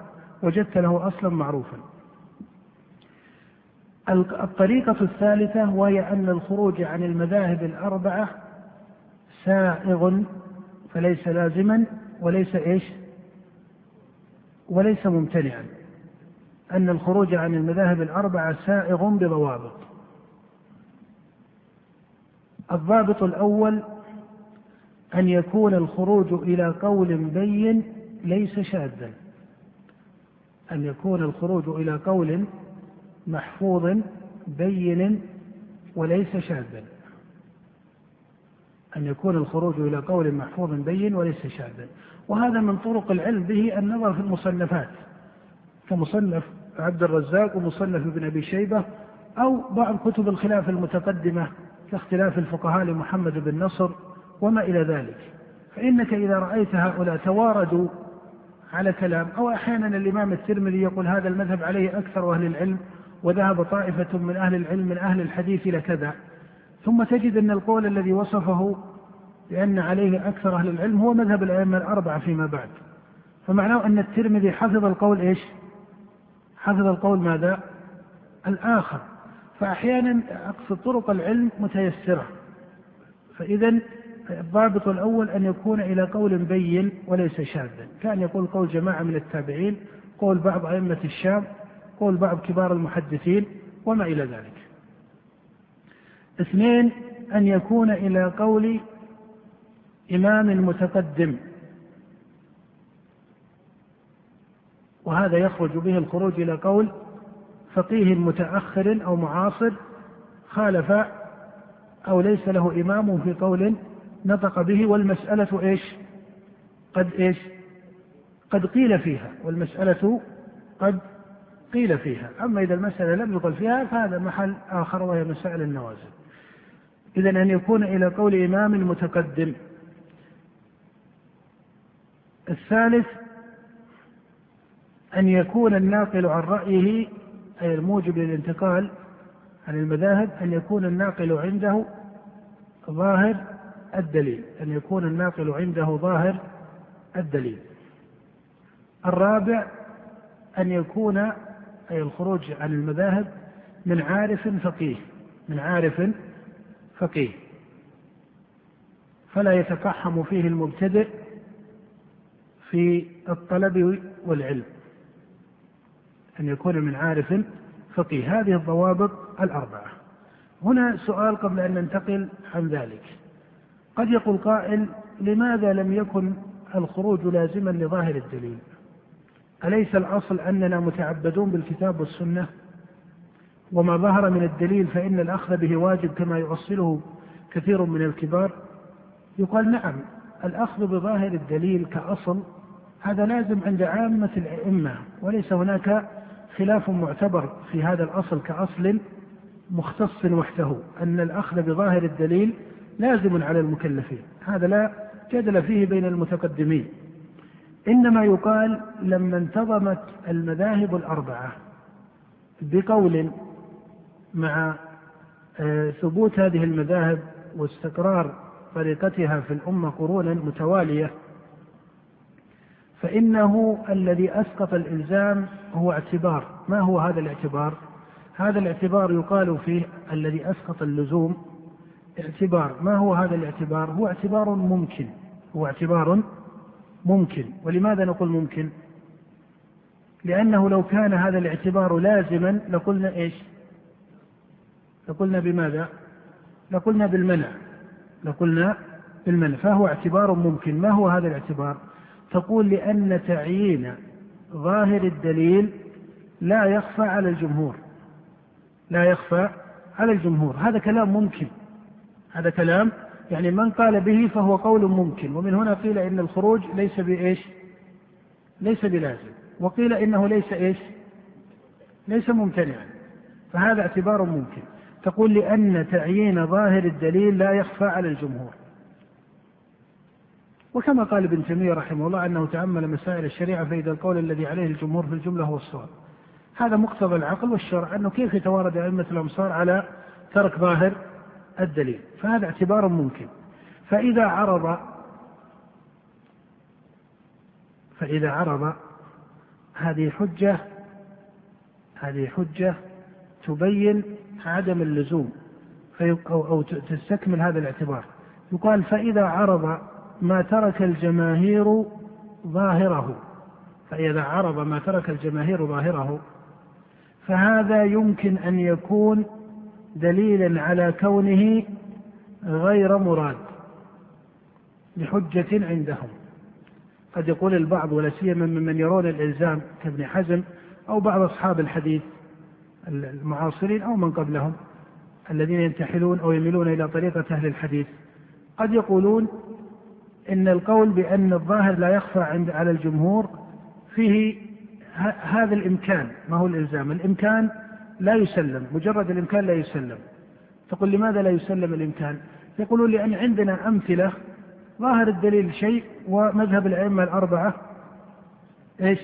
وجدت له أصلا معروفا. الطريقة الثالثة وهي أن الخروج عن المذاهب الأربعة سائغ فليس لازما وليس إيش؟ وليس ممتنعا. أن الخروج عن المذاهب الأربعة سائغ بضوابط. الضابط الأول أن يكون الخروج إلى قول بين ليس شاذا. أن يكون الخروج إلى قول محفوظ بين وليس شاذا. أن يكون الخروج إلى قول محفوظ بين وليس شاذا. وهذا من طرق العلم به النظر في المصنفات. كمصنف عبد الرزاق ومصنف ابن أبي شيبة أو بعض كتب الخلاف المتقدمة كاختلاف الفقهاء لمحمد بن نصر وما إلى ذلك. فإنك إذا رأيت هؤلاء تواردوا على كلام أو أحيانا الإمام الترمذي يقول هذا المذهب عليه أكثر أهل العلم وذهب طائفة من أهل العلم من أهل الحديث إلى كذا. ثم تجد أن القول الذي وصفه بأن عليه أكثر أهل العلم هو مذهب الأئمة الأربعة فيما بعد. فمعناه أن الترمذي حفظ القول إيش؟ حفظ القول ماذا؟ الآخر. فأحيانا أقصد طرق العلم متيسرة. فإذا الضابط الأول أن يكون إلى قول بين وليس شاذا. كأن يقول قول جماعة من التابعين قول بعض أئمة الشام قول بعض كبار المحدثين وما إلى ذلك. اثنين أن يكون إلى قول إمام متقدم. وهذا يخرج به الخروج إلى قول فقيه متأخر أو معاصر خالف أو ليس له إمام في قول نطق به والمسألة إيش؟ قد إيش؟ قد قيل فيها والمسألة قد قيل فيها. أما إذا المسألة لم يقل فيها فهذا محل آخر وهي مسائل النوازل. إذا أن يكون إلى قول إمام متقدم الثالث أن يكون الناقل عن رأيه أي الموجب للانتقال عن المذاهب أن يكون الناقل عنده ظاهر الدليل. أن يكون الناقل عنده ظاهر الدليل. الرابع أن يكون أي الخروج عن المذاهب من عارف فقيه من عارف فقيه. فلا يتقحم فيه المبتدئ في الطلب والعلم أن يكون من عارف فقيه. هذه الضوابط الأربعة. هنا سؤال قبل أن ننتقل عن ذلك. قد يقول قائل لماذا لم يكن الخروج لازما لظاهر الدليل؟ أليس الأصل أننا متعبدون بالكتاب والسنة؟ وما ظهر من الدليل فإن الأخذ به واجب كما يؤصله كثير من الكبار؟ يقال نعم الأخذ بظاهر الدليل كأصل هذا لازم عند عامة الأئمة وليس هناك خلاف معتبر في هذا الأصل كأصل مختص وحده أن الأخذ بظاهر الدليل لازم على المكلفين هذا لا جدل فيه بين المتقدمين. إنما يقال لما انتظمت المذاهب الأربعة بقول مع آه، ثبوت هذه المذاهب واستقرار طريقتها في الأمة قرونا متوالية فإنه الذي أسقط الإلزام هو اعتبار. ما هو هذا الاعتبار؟ هذا الاعتبار يقال فيه الذي أسقط اللزوم اعتبار. ما هو هذا الاعتبار؟ هو اعتبار ممكن هو اعتبار ممكن. ولماذا نقول ممكن؟ لأنه لو كان هذا الاعتبار لازما لقلنا إيش؟ لقلنا بماذا؟ لقلنا بالمنع. لقلنا بالمنع. فهو اعتبار ممكن. ما هو هذا الاعتبار؟ تقول لأن تعيين ظاهر الدليل لا يخفى على الجمهور. لا يخفى على الجمهور. هذا كلام ممكن. هذا كلام يعني من قال به فهو قول ممكن. ومن هنا قيل إن الخروج ليس بإيش؟ ليس بلازم. وقيل إنه ليس إيش؟ ليس ممتنعا. فهذا اعتبار ممكن. تقول لأن تعيين ظاهر الدليل لا يخفى على الجمهور. وكما قال ابن تيمية رحمه الله أنه تأمل مسائل الشريعة فإذا القول الذي عليه الجمهور في الجملة هو الصواب. هذا مقتضى العقل والشرع أنه كيف يتوارد أئمة الأمصار على ترك ظاهر الدليل فهذا اعتبار ممكن. فإذا عرض فإذا عرض هذه حجة هذه حجة تبين عدم اللزوم أو, أو تستكمل هذا الاعتبار. يقال فإذا عرض ما ترك الجماهير ظاهره فإذا عرض ما ترك الجماهير ظاهره فهذا يمكن أن يكون دليلا على كونه غير مراد لحجة عندهم. قد يقول البعض ولا سيما ممن يرون الإلزام كابن حزم أو بعض أصحاب الحديث المعاصرين أو من قبلهم الذين ينتحلون أو يميلون إلى طريقة أهل الحديث. قد يقولون إن القول بأن الظاهر لا يخفى عند على الجمهور فيه هذا الإمكان. ما هو الإلزام؟ الإمكان لا يسلم مجرد الإمكان لا يسلم. تقول لماذا لا يسلم الإمكان؟ يقولون لأن عندنا أمثلة ظاهر الدليل شيء ومذهب الأئمة الأربعة إيش؟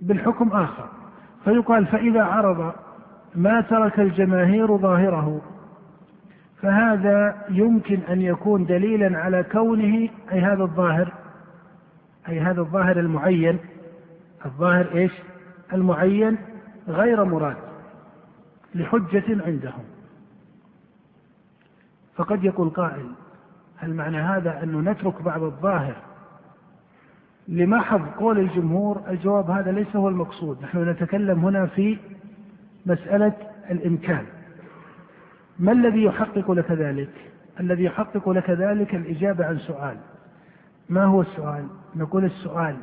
بالحكم آخر. فيقال فإذا عرض ما ترك الجماهير ظاهره فهذا يمكن أن يكون دليلا على كونه أي هذا الظاهر أي هذا الظاهر المعين الظاهر إيش؟ المعين غير مراد. لحجة عندهم. فقد يقول قائل هل معنى هذا أنه نترك بعض الظاهر لمحض قول الجمهور؟ الجواب هذا ليس هو المقصود. نحن نتكلم هنا في مسألة الإمكان. ما الذي يحقق لك ذلك؟ الذي يحقق لك ذلك الإجابة عن سؤال. ما هو السؤال؟ نقول السؤال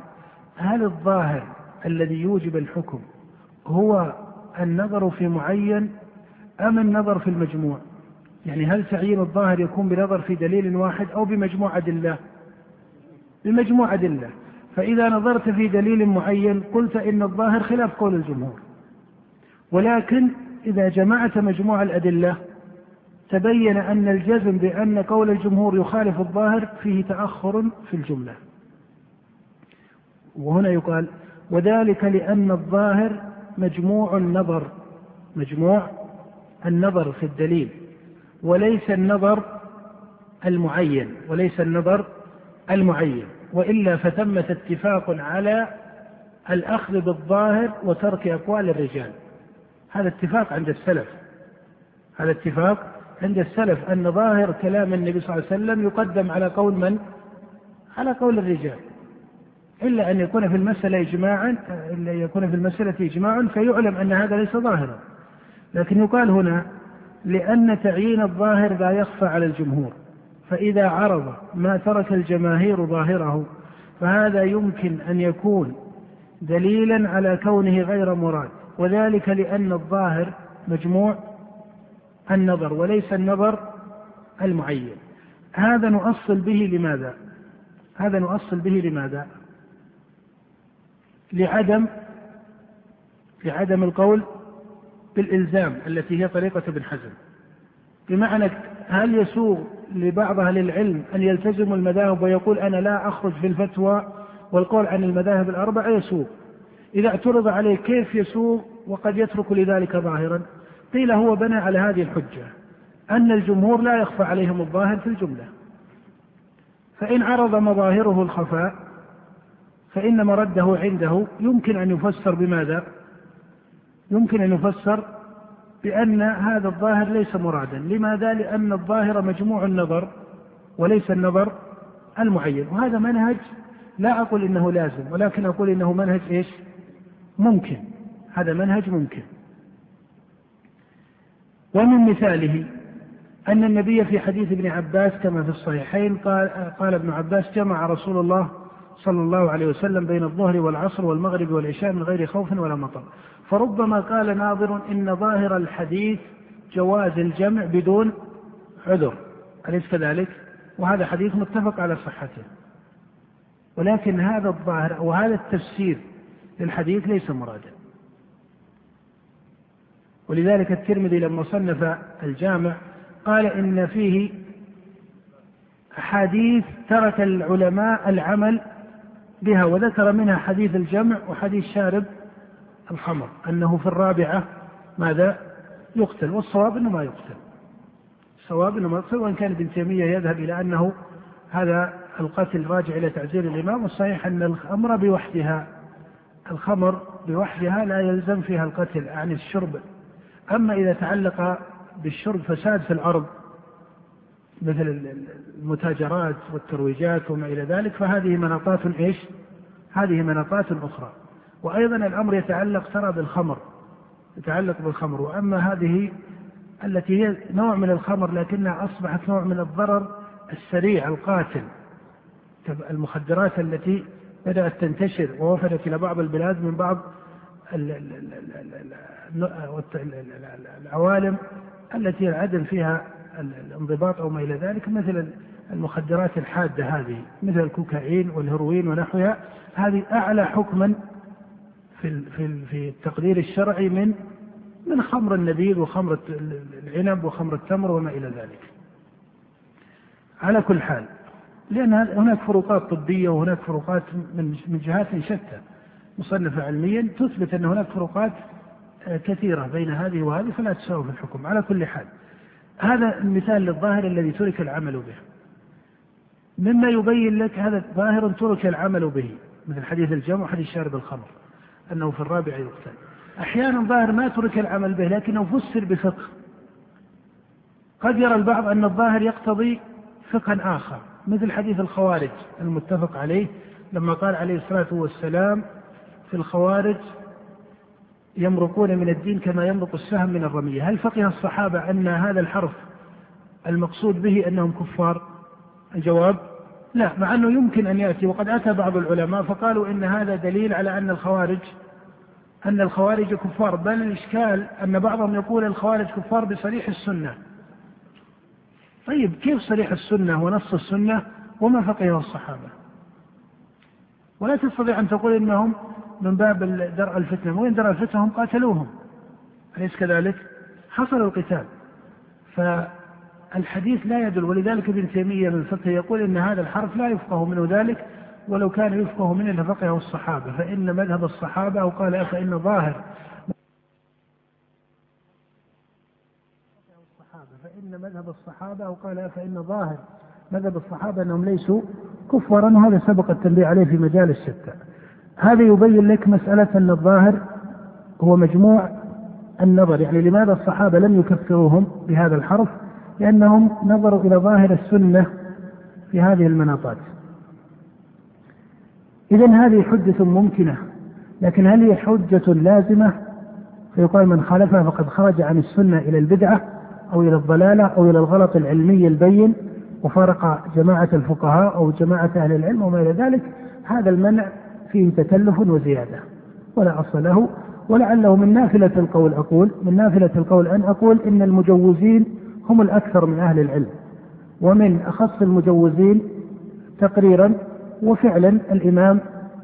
هل الظاهر الذي يوجب الحكم هو النظر في معين أم النظر في المجموع؟ يعني هل تعيين الظاهر يكون بنظر في دليل واحد أو بمجموع أدلة؟ بمجموع أدلة. فإذا نظرت في دليل معين قلت إن الظاهر خلاف قول الجمهور. ولكن إذا جمعت مجموع الأدلة تبين أن الجزم بأن قول الجمهور يخالف الظاهر فيه تأخر في الجملة. وهنا يقال وذلك لأن الظاهر مجموع النظر مجموع النظر في الدليل وليس النظر المعين وليس النظر المعين وإلا فتمة اتفاق على الأخذ بالظاهر وترك أقوال الرجال. هذا اتفاق عند السلف. هذا اتفاق عند السلف أن ظاهر كلام النبي صلى الله عليه وسلم يقدم على قول من؟ على قول الرجال. إلا أن يكون في المسألة اجماعا إلا يكون في المسألة اجماع فيعلم أن هذا ليس ظاهرا لكن يقال هنا لأن تعيين الظاهر لا يخفى على الجمهور فإذا عرض ما ترك الجماهير ظاهره فهذا يمكن أن يكون دليلا على كونه غير مراد وذلك لأن الظاهر مجموع النظر وليس النظر المعين هذا نؤصل به لماذا؟ هذا نؤصل به لماذا؟ لعدم لعدم القول بالإلزام التي هي طريقة ابن حزم. بمعنى هل يسوغ لبعض أهل العلم أن يلتزموا المذاهب ويقول أنا لا أخرج في الفتوى والقول عن المذاهب الأربعة؟ يسوغ. إذا اعترض عليه كيف يسوغ؟ وقد يترك لذلك ظاهرا. قيل هو بنى على هذه الحجة أن الجمهور لا يخفى عليهم الظاهر في الجملة. فإن عرض مظاهره الخفاء فإن مرده عنده يمكن أن يفسر بماذا؟ يمكن أن يفسر بأن هذا الظاهر ليس مرادا. لماذا؟ لأن الظاهر مجموع النظر وليس النظر المعين. وهذا منهج لا أقول إنه لازم ولكن أقول إنه منهج إيش؟ ممكن. هذا منهج ممكن. ومن مثاله أن النبي في حديث ابن عباس كما في الصحيحين قال, قال ابن عباس جمع رسول الله صلى الله عليه وسلم بين الظهر والعصر والمغرب والعشاء من غير خوف ولا مطر. فربما قال ناظر إن ظاهر الحديث جواز الجمع بدون عذر. أليس كذلك؟ وهذا حديث متفق على صحته. ولكن هذا الظاهر أو هذا التفسير للحديث ليس مرادا. ولذلك الترمذي لما صنف الجامع قال إن فيه أحاديث ترك العلماء العمل بها وذكر منها حديث الجمع وحديث شارب الخمر أنه في الرابعة ماذا؟ يقتل والصواب أنه ما يقتل. الصواب أنه ما يقتل وإن كان ابن تيمية يذهب إلى أنه هذا القتل راجع إلى تعزير الإمام والصحيح أن الخمر بوحدها الخمر بوحدها لا يلزم فيها القتل عن الشرب. أما إذا تعلق بالشرب فساد في الأرض مثل المتاجرات والترويجات وما إلى ذلك فهذه مناطات إيش هذه مناطات أخرى وأيضا الأمر يتعلق ترى بالخمر يتعلق بالخمر وأما هذه التي هي نوع من الخمر لكنها أصبحت نوع من الضرر السريع القاتل المخدرات التي بدأت تنتشر ووفدت إلى بعض البلاد من بعض العوالم التي العدم فيها الانضباط أو ما إلى ذلك مثل المخدرات الحادة هذه مثل الكوكايين والهيروين ونحوها هذه أعلى حكما في في في التقدير الشرعي من من خمر النبيذ وخمر العنب وخمر التمر وما إلى ذلك. على كل حال لأن هناك فروقات طبية وهناك فروقات من من جهات شتى مصنفة علميا تثبت أن هناك فروقات آه، كثيرة بين هذه وهذه فلا تساوي في الحكم على كل حال هذا المثال للظاهر الذي ترك العمل به. مما يبين لك هذا ظاهر ترك العمل به مثل حديث الجمع وحديث شارب الخمر أنه في الرابع يقتل. أحيانا ظاهر ما ترك العمل به لكنه فسر بفقه. قد يرى البعض أن الظاهر يقتضي فقها آخر مثل حديث الخوارج المتفق عليه لما قال عليه الصلاة والسلام في الخوارج يمرقون من الدين كما يمرق السهم من الرمية. هل فقه الصحابة أن هذا الحرف المقصود به أنهم كفار؟ الجواب لا مع أنه يمكن أن يأتي. وقد أتى بعض العلماء فقالوا إن هذا دليل على أن الخوارج أن الخوارج كفار. بل الإشكال أن بعضهم يقول الخوارج كفار بصريح السنة. طيب كيف صريح السنة ونص السنة وما فقهه الصحابة؟ ولا تستطيع أن تقول إنهم من باب درء الفتنة. وين درء الفتنة هم قاتلوهم. أليس كذلك؟ حصل القتال. فالحديث لا يدل. ولذلك ابن تيمية من الفقه يقول إن هذا الحرف لا يفقه منه ذلك ولو كان يفقه منه لفقهه الصحابة. فإن مذهب الصحابة أو قال فإن ظاهر. فإن مذهب الصحابة أو قال فإن ظاهر. مذهب الصحابة أنهم ليسوا كفارا وهذا سبق التنبيه عليه في مجال الشتى. هذا يبين لك مسألة أن الظاهر هو مجموع النظر. يعني لماذا الصحابة لم يكفروهم بهذا الحرف؟ لأنهم نظروا إلى ظاهر السنة في هذه المناطات. إذا هذه حجة ممكنة لكن هل هي حجة لازمة؟ فيقال من خالفها فقد خرج عن السنة إلى البدعة أو إلى الضلالة أو إلى الغلط العلمي البين وفارق جماعة الفقهاء أو جماعة أهل العلم وما إلى ذلك. هذا المنع فيه تكلف وزيادة. ولا أصل له. ولعله من نافلة القول أقول من نافلة القول أن أقول إن المجوزين هم الأكثر من أهل العلم. ومن أخص المجوزين تقريرا وفعلا الإمام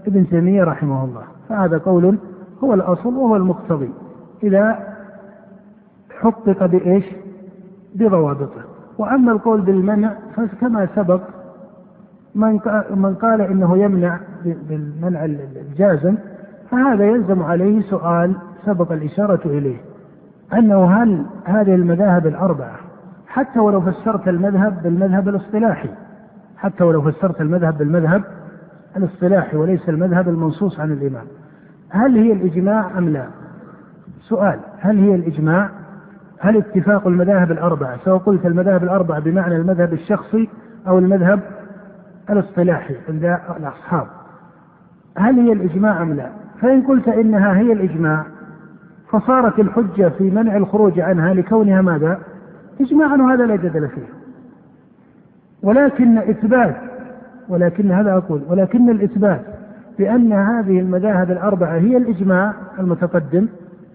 ابن تيمية رحمه الله. فهذا قول هو الأصل وهو المقتضي. إذا حقق بإيش؟ بضوابطه. وأما القول بالمنع فكما سبق من من قال إنه يمنع بالمنع الجازم فهذا يلزم عليه سؤال سبق الإشارة إليه أنه هل هذه المذاهب الأربعة حتى ولو فسرت المذهب بالمذهب الاصطلاحي حتى ولو فسرت المذهب بالمذهب الاصطلاحي وليس المذهب المنصوص عن الإمام هل هي الإجماع أم لا؟ سؤال هل هي الإجماع هل اتفاق المذاهب الأربعة سواء قلت المذاهب الأربعة بمعنى المذهب الشخصي أو المذهب الاصطلاحي عند الأصحاب. هل هي الإجماع أم لا؟ فإن قلت إنها هي الإجماع فصارت الحجة في منع الخروج عنها لكونها ماذا؟ إجماعا وهذا لا جدل فيه. ولكن إثبات ولكن هذا أقول ولكن الإثبات بأن هذه المذاهب الأربعة هي الإجماع المتقدم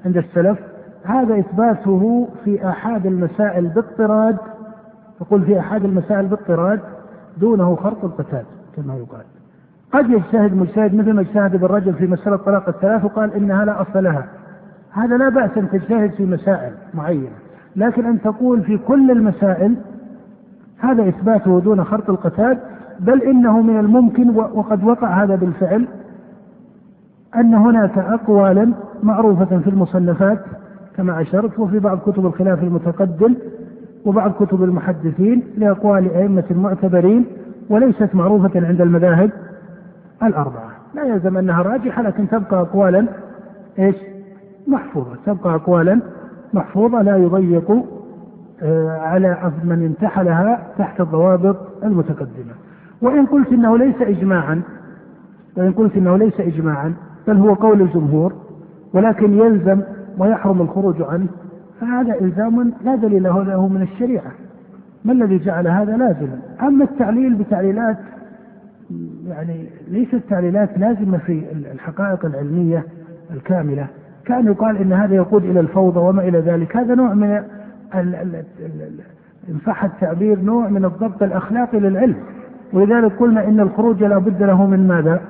عند السلف. هذا إثباته في أحد المسائل باضطراد يقول في أحد المسائل باضطراد دونه خرق القتال كما يقال. قد يجتهد مجتهد مثل ما اجتهد بالرجل في مسألة طلاق الثلاث وقال إنها لا أصل لها. هذا لا بأس أن تجتهد في مسائل معينة لكن أن تقول في كل المسائل هذا إثباته دون خرق القتال بل إنه من الممكن وقد وقع هذا بالفعل أن هناك أقوالا معروفة في المصنفات كما أشرت وفي بعض كتب الخلاف المتقدم وبعض كتب المحدثين لأقوال أئمة معتبرين وليست معروفة عند المذاهب الأربعة. لا يلزم أنها راجحة لكن تبقى أقوالا إيش؟ محفوظة. تبقى أقوالا محفوظة لا يضيق آه، على من انتحلها تحت الضوابط المتقدمة. وإن قلت إنه ليس إجماعا وإن قلت إنه ليس إجماعا بل هو قول الجمهور ولكن يلزم ويحرم الخروج عنه. فهذا إلزام لا دليل له من الشريعة. ما الذي جعل هذا لازما أما التعليل بتعليلات يعني ليست تعليلات لازمة في الحقائق العلمية الكاملة. كأن يقال إن هذا يقود إلى الفوضى وما إلى ذلك. هذا نوع من ان صح التعبير نوع من الضبط الاخلاقي للعلم. ولذلك قلنا إن الخروج لا بد له من ماذا؟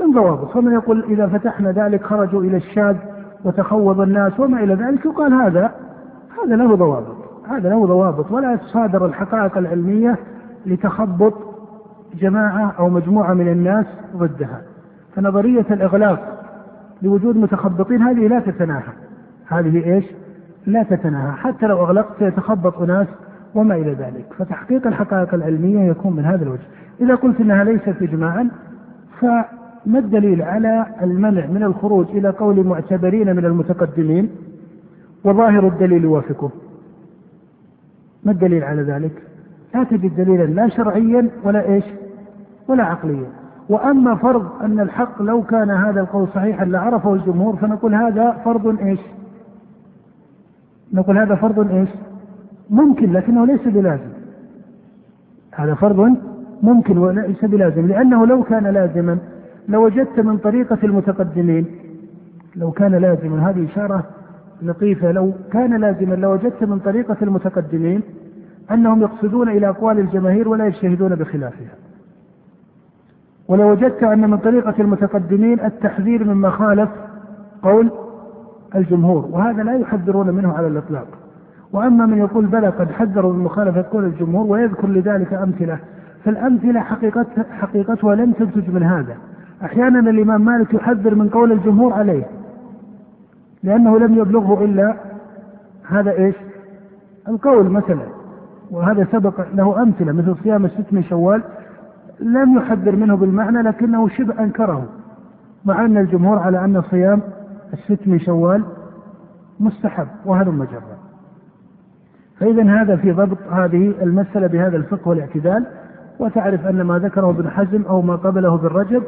من ضوابط. فمن يقول إذا فتحنا ذلك خرجوا إلى الشاذ وتخوض الناس وما إلى ذلك يقال هذا هذا له ضوابط هذا له ضوابط ولا تصادر الحقائق العلمية لتخبط جماعة أو مجموعة من الناس ضدها. فنظرية الإغلاق لوجود متخبطين هذه لا تتناهى. هذه إيش؟ لا تتناهى. حتى لو أغلقت سيتخبط اناس وما إلى ذلك. فتحقيق الحقائق العلمية يكون من هذا الوجه. إذا قلت إنها ليست اجماعا فما الدليل على المنع من الخروج إلى قول معتبرين من المتقدمين وظاهر الدليل يوافقه ما الدليل على ذلك لا تجد دليلا لا شرعيا ولا إيش ولا عقليا وأما فرض أن الحق لو كان هذا القول صحيحا لعرفه الجمهور فنقول هذا فرض إيش؟ نقول هذا فرض إيش؟ ممكن لكنه ليس بلازم. هذا فرض ممكن وليس بلازم لأنه لو كان لازما لوجدت من طريقة المتقدمين. لو كان لازما هذه إشارة لطيفة. لو كان لازما لوجدت من طريقة المتقدمين أنهم يقصدون إلى أقوال الجماهير ولا يجتهدون بخلافها. ولو وجدت أن من طريقة المتقدمين التحذير مما خالف قول الجمهور وهذا لا يحذرون منه على الإطلاق. وأما من يقول بلى قد حذروا من مخالفة قول الجمهور ويذكر لذلك أمثلة فالأمثلة حقيقتها, حقيقتها لم تنتج من هذا. أحيانا الإمام مالك يحذر من قول الجمهور عليه لأنه لم يبلغه إلا هذا إيش؟ القول مثلا وهذا سبق له أمثلة مثل صيام الست من شوال لم يحذر منه بالمعنى لكنه شبه أنكره مع أن الجمهور على أن صيام الست من شوال مستحب وهلم جرا فإذا هذا في ضبط هذه المسألة بهذا الفقه والاعتدال وتعرف أن ما ذكره ابن حزم أو ما قبله بالرجب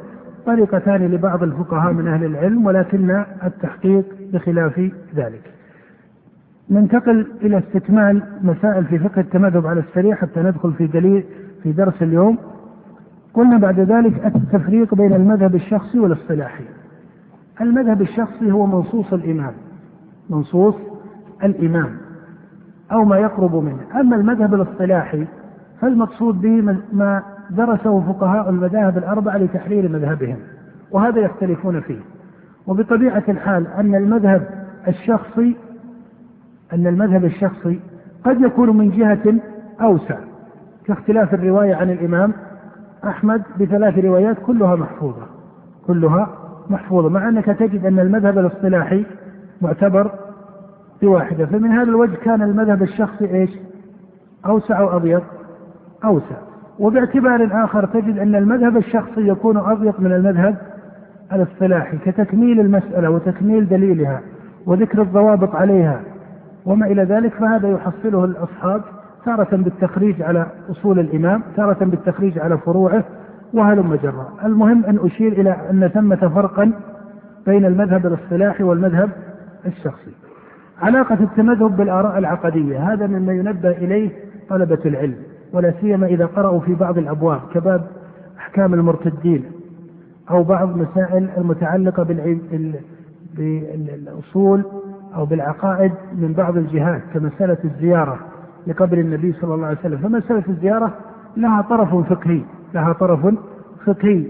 طريقتان لبعض الفقهاء من أهل العلم ولكن التحقيق بخلاف ذلك. ننتقل إلى استكمال مسائل في فقه التمذهب على السريع حتى ندخل في دليل في درس اليوم. قلنا بعد ذلك التفريق بين المذهب الشخصي والاصطلاحي. المذهب الشخصي هو منصوص الإمام منصوص الإمام أو ما يقرب منه. أما المذهب الاصطلاحي فالمقصود به ما درسه فقهاء المذاهب الأربعة لتحرير مذهبهم وهذا يختلفون فيه. وبطبيعة الحال أن المذهب الشخصي أن المذهب الشخصي قد يكون من جهة أوسع كاختلاف الرواية عن الإمام أحمد بثلاث روايات كلها محفوظة كلها محفوظة مع أنك تجد أن المذهب الاصطلاحي معتبر بواحدة فمن هذا الوجه كان المذهب الشخصي إيش؟ أوسع أو أضيق أوسع. وباعتبار آخر تجد أن المذهب الشخصي يكون أضيق من المذهب الإصطلاحي كتكميل المسألة وتكميل دليلها وذكر الضوابط عليها وما إلى ذلك فهذا يحصله الأصحاب تارة بالتخريج على أصول الإمام تارة بالتخريج على فروعه وهلم جرا المهم أن أشير إلى أن ثمة فرقا بين المذهب الإصطلاحي والمذهب الشخصي. علاقة التمذهب بالآراء العقدية هذا مما ينبه إليه طلبة العلم. ولا سيما إذا قرأوا في بعض الأبواب كباب أحكام المرتدين أو بعض مسائل المتعلقة بالأصول أو بالعقائد من بعض الجهات كمسألة الزيارة لقبر النبي صلى الله عليه وسلم. فمسألة الزيارة لها طرف فقهي لها طرف فقهي.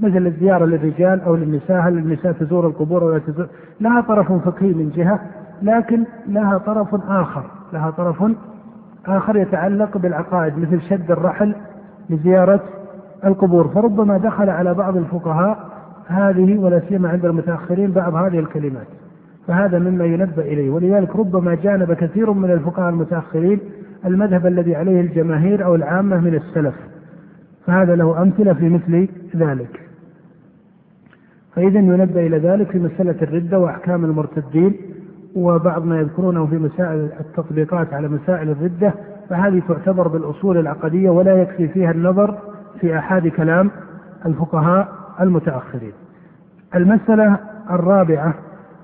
مثل الزيارة للرجال أو للنساء هل النساء تزور القبور ولا تزور؟ لها طرف فقهي من جهة لكن لها طرف آخر لها طرف آخر يتعلق بالعقائد مثل شد الرحل لزيارة القبور. فربما دخل على بعض الفقهاء هذه ولا سيما عند المتأخرين بعض هذه الكلمات. فهذا مما ينبه إليه. ولذلك ربما جانب كثير من الفقهاء المتأخرين المذهب الذي عليه الجماهير أو العامة من السلف. فهذا له أمثلة في مثل ذلك. فإذا ينبه إلى ذلك في مسألة الردة وأحكام المرتدين. وبعض ما يذكرونه في مسائل التطبيقات على مسائل الردة فهذه تعتبر بالأصول العقدية ولا يكفي فيها النظر في أحاد كلام الفقهاء المتأخرين. المسألة الرابعة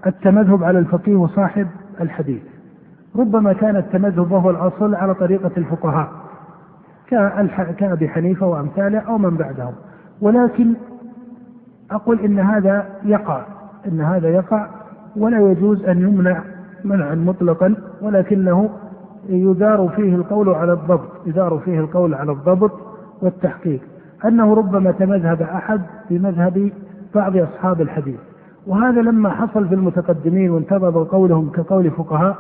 التمذهب على الفقيه وصاحب الحديث. ربما كان التمذهب وهو الأصل على طريقة الفقهاء كأبي حنيفة وأمثاله أو من بعدهم ولكن أقول إن هذا يقع إن هذا يقع ولا يجوز أن يمنع منعا مطلقا ولكنه يدار فيه القول على الضبط يدار فيه القول على الضبط والتحقيق. أنه ربما تمذهب أحد بمذهب بعض أصحاب الحديث. وهذا لما حصل في المتقدمين وانتبض قولهم كقول فقهاء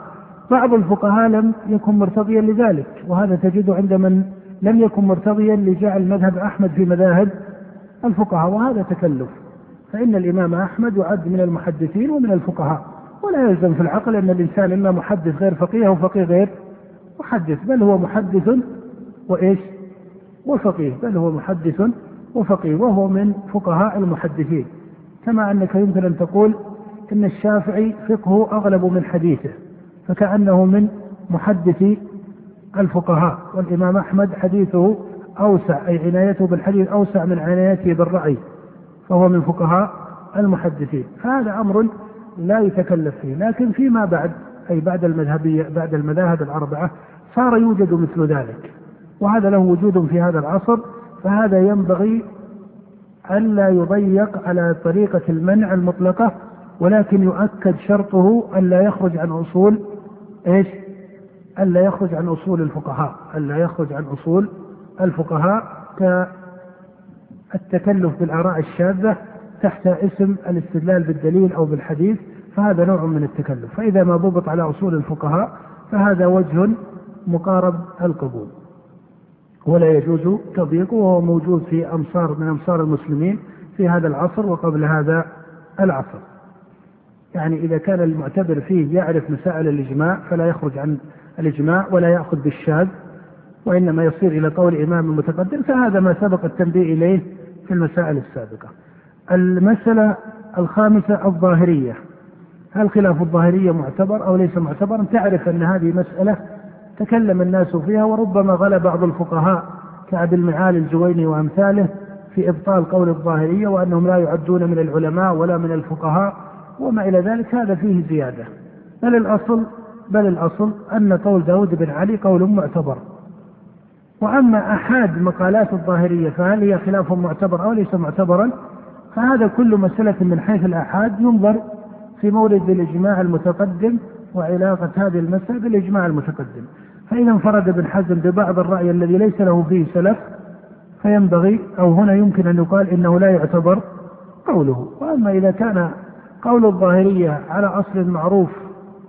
بعض الفقهاء لم يكن مرتضيا لذلك. وهذا تجد عند من لم يكن مرتضيا لجعل مذهب أحمد في مذاهب الفقهاء وهذا تكلف. فإن الإمام أحمد يعد من المحدثين ومن الفقهاء ولا يلزم في العقل أن الإنسان إما محدث غير فقيه أو فقيه غير محدث بل هو محدث وإيش؟ وفقيه بل هو محدث وفقيه وهو من فقهاء المحدثين. كما أنك يمكن أن تقول إن الشافعي فقهه أغلب من حديثه فكأنه من محدثي الفقهاء والإمام أحمد حديثه أوسع أي عنايته بالحديث أوسع من عنايته بالرأي. فهو من فقهاء المحدثين فهذا أمر لا يتكلف فيه لكن فيما بعد أي بعد المذهبية بعد المذاهب الأربعة صار يوجد مثل ذلك وهذا له وجود في هذا العصر فهذا ينبغي ألا يضيق على طريقة المنع المطلقة ولكن يؤكد شرطه ألا يخرج عن أصول إيش؟ ألا يخرج عن أصول الفقهاء ألا يخرج عن أصول الفقهاء كالتكلف بالآراء الشاذة تحت اسم الاستدلال بالدليل أو بالحديث فهذا نوع من التكلف. فإذا ما ضبط على أصول الفقهاء فهذا وجه مقارب القبول. ولا يجوز تضييقه وهو موجود في أمصار من أمصار المسلمين في هذا العصر وقبل هذا العصر. يعني إذا كان المعتبر فيه يعرف مسائل الإجماع فلا يخرج عن الإجماع ولا يأخذ بالشاذ وإنما يصير إلى قول إمام المتقدم فهذا ما سبق التنبيه إليه في المسائل السابقة. المسألة الخامسة الظاهرية. هل خلاف الظاهرية معتبر أو ليس معتبرا تعرف أن هذه مسألة تكلم الناس فيها وربما غلى بعض الفقهاء كعبد المعالي الجويني وأمثاله في إبطال قول الظاهرية وأنهم لا يعدون من العلماء ولا من الفقهاء وما إلى ذلك. هذا فيه زيادة. بل الأصل بل الأصل أن قول داود بن علي قول معتبر. وأما أحاد مقالات الظاهرية فهل هي خلاف معتبر أو ليس معتبرا؟ فهذا كل مسألة من حيث الآحاد ينظر في مورد الإجماع المتقدم وعلاقة هذه المسألة بالإجماع المتقدم. فإذا انفرد ابن حزم ببعض الرأي الذي ليس له فيه سلف فينبغي أو هنا يمكن أن يقال إنه لا يعتبر قوله. وأما إذا كان قول الظاهرية على أصل معروف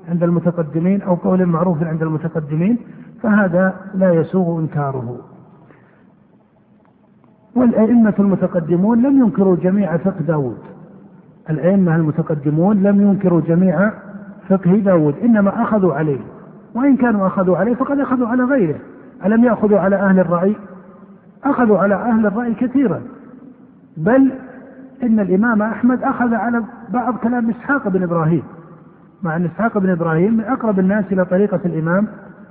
عند المتقدمين أو قول معروف عند المتقدمين فهذا لا يسوغ إنكاره. والأئمة المتقدمون لم ينكروا جميع فقه داود. الأئمة المتقدمون لم ينكروا جميع فقه داود إنما أخذوا عليه. وإن كانوا أخذوا عليه فقد أخذوا على غيره. ألم يأخذوا على أهل الرأي؟ أخذوا على أهل الرأي كثيرا. بل إن الإمام أحمد أخذ على بعض كلام إسحاق بن إبراهيم. مع أن إسحاق بن إبراهيم من أقرب الناس إلى طريقة الإمام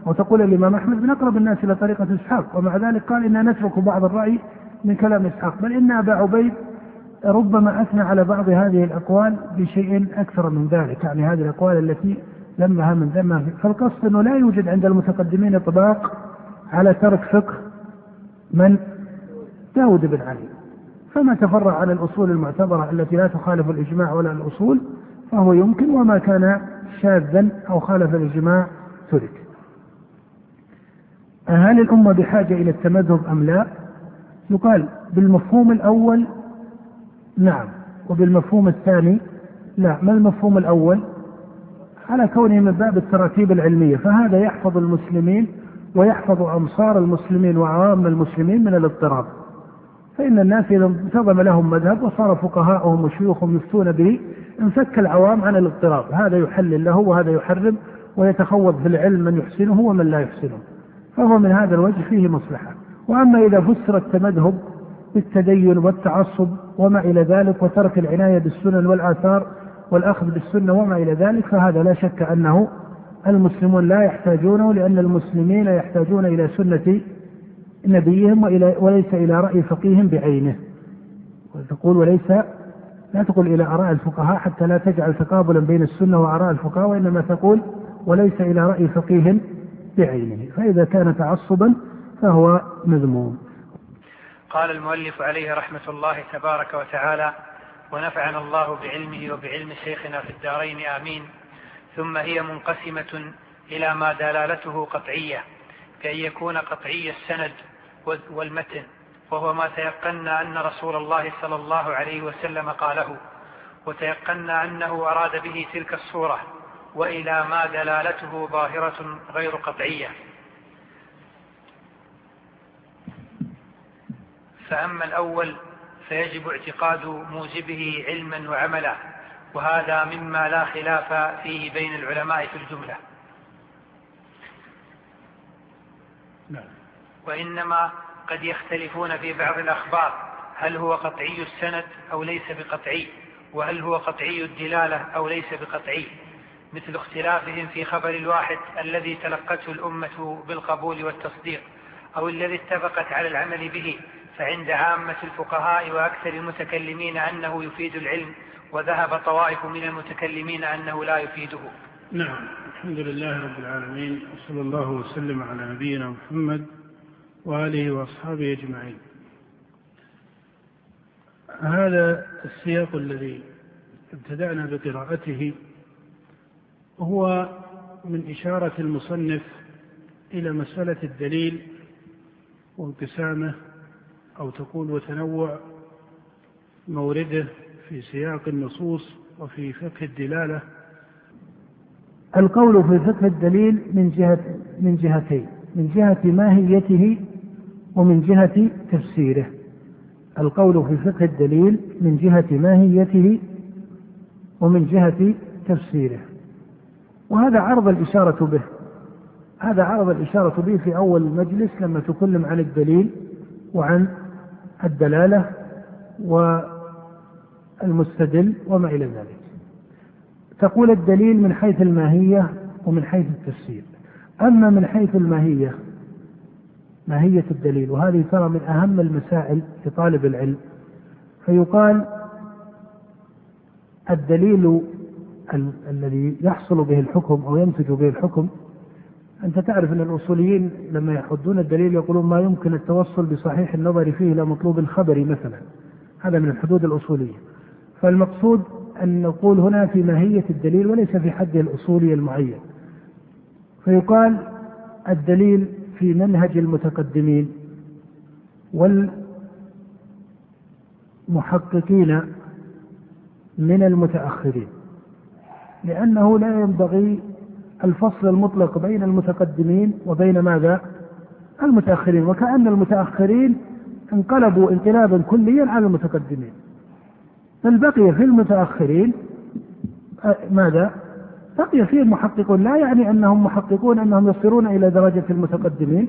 وتقول الإمام أحمد من أقرب الناس إلى طريقة إسحاق ومع ذلك قال إنا نترك بعض الرأي من كلام إسحاق بل إن أبا عبيد ربما أثنى على بعض هذه الأقوال بشيء أكثر من ذلك يعني هذه الأقوال التي لمها من ذمها فالقصد أنه لا يوجد عند المتقدمين إطباق على ترك فقه من داود بن علي. فما تفرع عن الأصول المعتبرة التي لا تخالف الإجماع ولا الأصول فهو يمكن وما كان شاذا أو خالف الإجماع ترك. هل الأمة بحاجة إلى التمذهب أم لا؟ يقال بالمفهوم الأول نعم وبالمفهوم الثاني لا ما المفهوم الأول؟ على كونه من باب التراتيب العلمية فهذا يحفظ المسلمين ويحفظ أمصار المسلمين وعوام المسلمين من الاضطراب فإن الناس إذا انتظم لهم مذهب وصار فقهاؤهم وشيوخهم يفتون به انفك العوام عن الاضطراب هذا يحلل له وهذا يحرم ويتخوض في العلم من يحسنه ومن لا يحسنه فهو من هذا الوجه فيه مصلحة. وأما إذا فسر التمذهب بالتدين والتعصب وما إلى ذلك وترك العناية بالسنن والآثار والأخذ بالسنة وما إلى ذلك فهذا لا شك أنه المسلمون لا يحتاجونه لأن المسلمين يحتاجون إلى سنة نبيهم وإلى وليس إلى رأي فقيه بعينه. وتقول وليس لا تقول إلى آراء الفقهاء حتى لا تجعل تقابلا بين السنة وآراء الفقهاء وإنما تقول وليس إلى رأي فقيه بعينه فإذا كان تعصبا فهو مذموم. قال المؤلف عليه رحمة الله تبارك وتعالى ونفعنا الله بعلمه وبعلم شيخنا في الدارين آمين. ثم هي منقسمة إلى ما دلالته قطعية كأن يكون قطعي السند والمتن وهو ما تيقنا أن رسول الله صلى الله عليه وسلم قاله وتيقنا أنه أراد به تلك الصورة. وإلى ما دلالته ظاهرة غير قطعية. فأما الأول فيجب اعتقاد موجبه علما وعملا وهذا مما لا خلاف فيه بين العلماء في الجملة. نعم. وإنما قد يختلفون في بعض الأخبار هل هو قطعي السند أو ليس بقطعي وهل هو قطعي الدلالة أو ليس بقطعي. مثل اختلافهم في خبر الواحد الذي تلقته الأمة بالقبول والتصديق أو الذي اتفقت على العمل به فعند عامة الفقهاء وأكثر المتكلمين أنه يفيد العلم وذهب طوائف من المتكلمين أنه لا يفيده. نعم الحمد لله رب العالمين وصلى الله وسلم على نبينا محمد وآله وأصحابه أجمعين. هذا السياق الذي ابتدأنا بقراءته هو من إشارة المصنف إلى مسألة الدليل وانقسامه أو تقول وتنوع مورده في سياق النصوص وفي فقه الدلالة. القول في فقه الدليل من جهة من جهتين من جهة ماهيته ومن جهة تفسيره. القول في فقه الدليل من جهة ماهيته ومن جهة تفسيره. وهذا عرض الإشارة به. هذا عرض الإشارة به في أول المجلس لما تكلم عن الدليل وعن الدلالة والمستدل وما إلى ذلك. تقول الدليل من حيث الماهية ومن حيث التفسير. أما من حيث الماهية ماهية الدليل وهذه ترى من أهم المسائل لطالب العلم فيقال الدليل ال- الذي يحصل به الحكم أو ينتج به الحكم. أنت تعرف أن الأصوليين لما يحدون الدليل يقولون ما يمكن التوصل بصحيح النظر فيه إلى مطلوب خبري مثلا. هذا من الحدود الأصولية. فالمقصود أن نقول هنا في ماهية الدليل وليس في حده الأصولي المعين. فيقال الدليل في منهج المتقدمين والمحققين من المتأخرين. لأنه لا ينبغي الفصل المطلق بين المتقدمين وبين ماذا؟ المتأخرين. وكأن المتأخرين انقلبوا انقلابا كليا على المتقدمين. بل بقي في المتأخرين ماذا؟ بقي فيه المحققون لا يعني أنهم محققون أنهم يصيرون إلى درجة المتقدمين.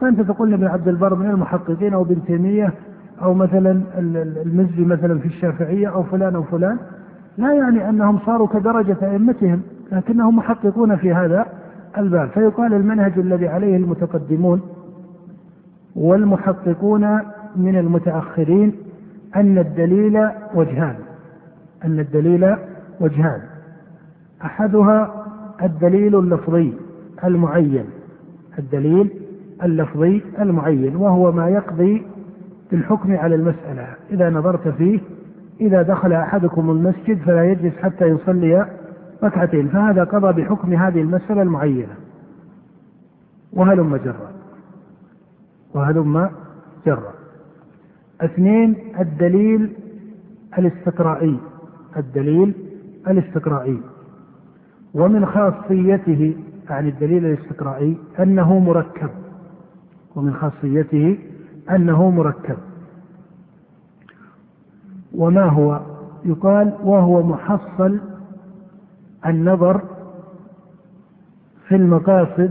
فأنت تقول ابن عبد البر من المحققين أو ابن تيمية أو مثلا المزي مثلا في الشافعية أو فلان أو فلان. لا يعني أنهم صاروا كدرجة أئمتهم لكنهم محققون في هذا الباب. فيقال المنهج الذي عليه المتقدمون والمحققون من المتأخرين أن الدليل وجهان. أن الدليل وجهان. أحدها الدليل اللفظي المعين. الدليل اللفظي المعين وهو ما يقضي بالحكم على المسألة. إذا نظرت فيه إذا دخل أحدكم المسجد فلا يجلس حتى يصلي ركعتين فهذا قضى بحكم هذه المسألة المعينة. وهلم جرا. وهلم جرا. اثنين الدليل الاستقرائي. الدليل الاستقرائي. ومن خاصيته يعني الدليل الاستقرائي أنه مركب. ومن خاصيته أنه مركب. وما هو؟ يقال وهو محصل النظر في المقاصد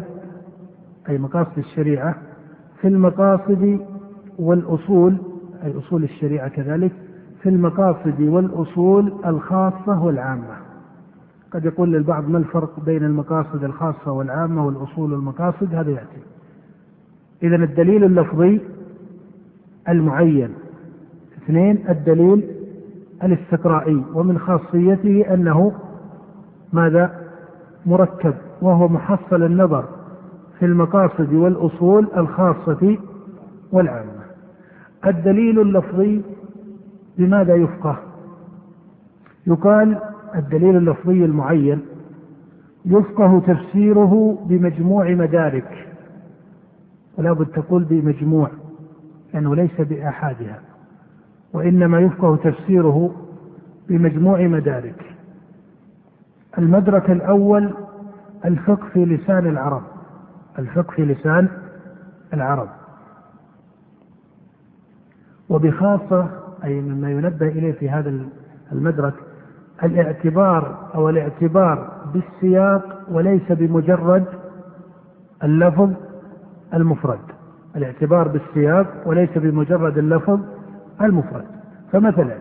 أي مقاصد الشريعة في المقاصد والأصول أي أصول الشريعة كذلك في المقاصد والأصول الخاصة والعامة. قد يقول للبعض ما الفرق بين المقاصد الخاصة والعامة والأصول والمقاصد؟ هذا يأتي. إذا الدليل اللفظي المعين. اثنين الدليل الاستقرائي ومن خاصيته أنه ماذا؟ مركب وهو محصل النظر في المقاصد والأصول الخاصة والعامة. الدليل اللفظي بماذا يفقه؟ يقال الدليل اللفظي المعين يفقه تفسيره بمجموع مدارك ولا بد تقول بمجموع لأنه ليس بآحادها. وإنما يفقه تفسيره بمجموع مدارك. المدرك الأول الفقه في لسان العرب. الفقه في لسان العرب. وبخاصة أي مما ينبه إليه في هذا المدرك الاعتبار أو الاعتبار بالسياق وليس بمجرد اللفظ المفرد. الاعتبار بالسياق وليس بمجرد اللفظ المفرد. فمثلا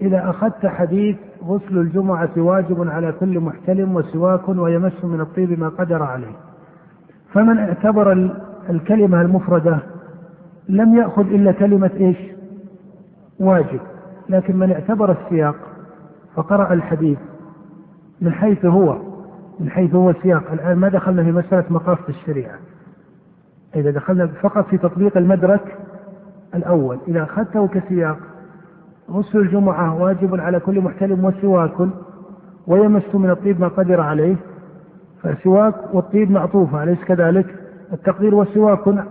إذا أخذت حديث غسل الجمعة واجب على كل محتلم وسواك ويمس من الطيب ما قدر عليه. فمن اعتبر الكلمة المفردة لم يأخذ إلا كلمة إيش؟ واجب. لكن من اعتبر السياق فقرأ الحديث من حيث هو من حيث هو السياق الآن ما دخلنا في مسألة مقاصد الشريعة. إذا دخلنا فقط في تطبيق المدرك الأول إذا أخذته كسياق غسل الجمعة واجب على كل محتلم وسواك ويمس من الطيب ما قدر عليه فالسواك والطيب معطوفة أليس كذلك؟ التقدير والسواك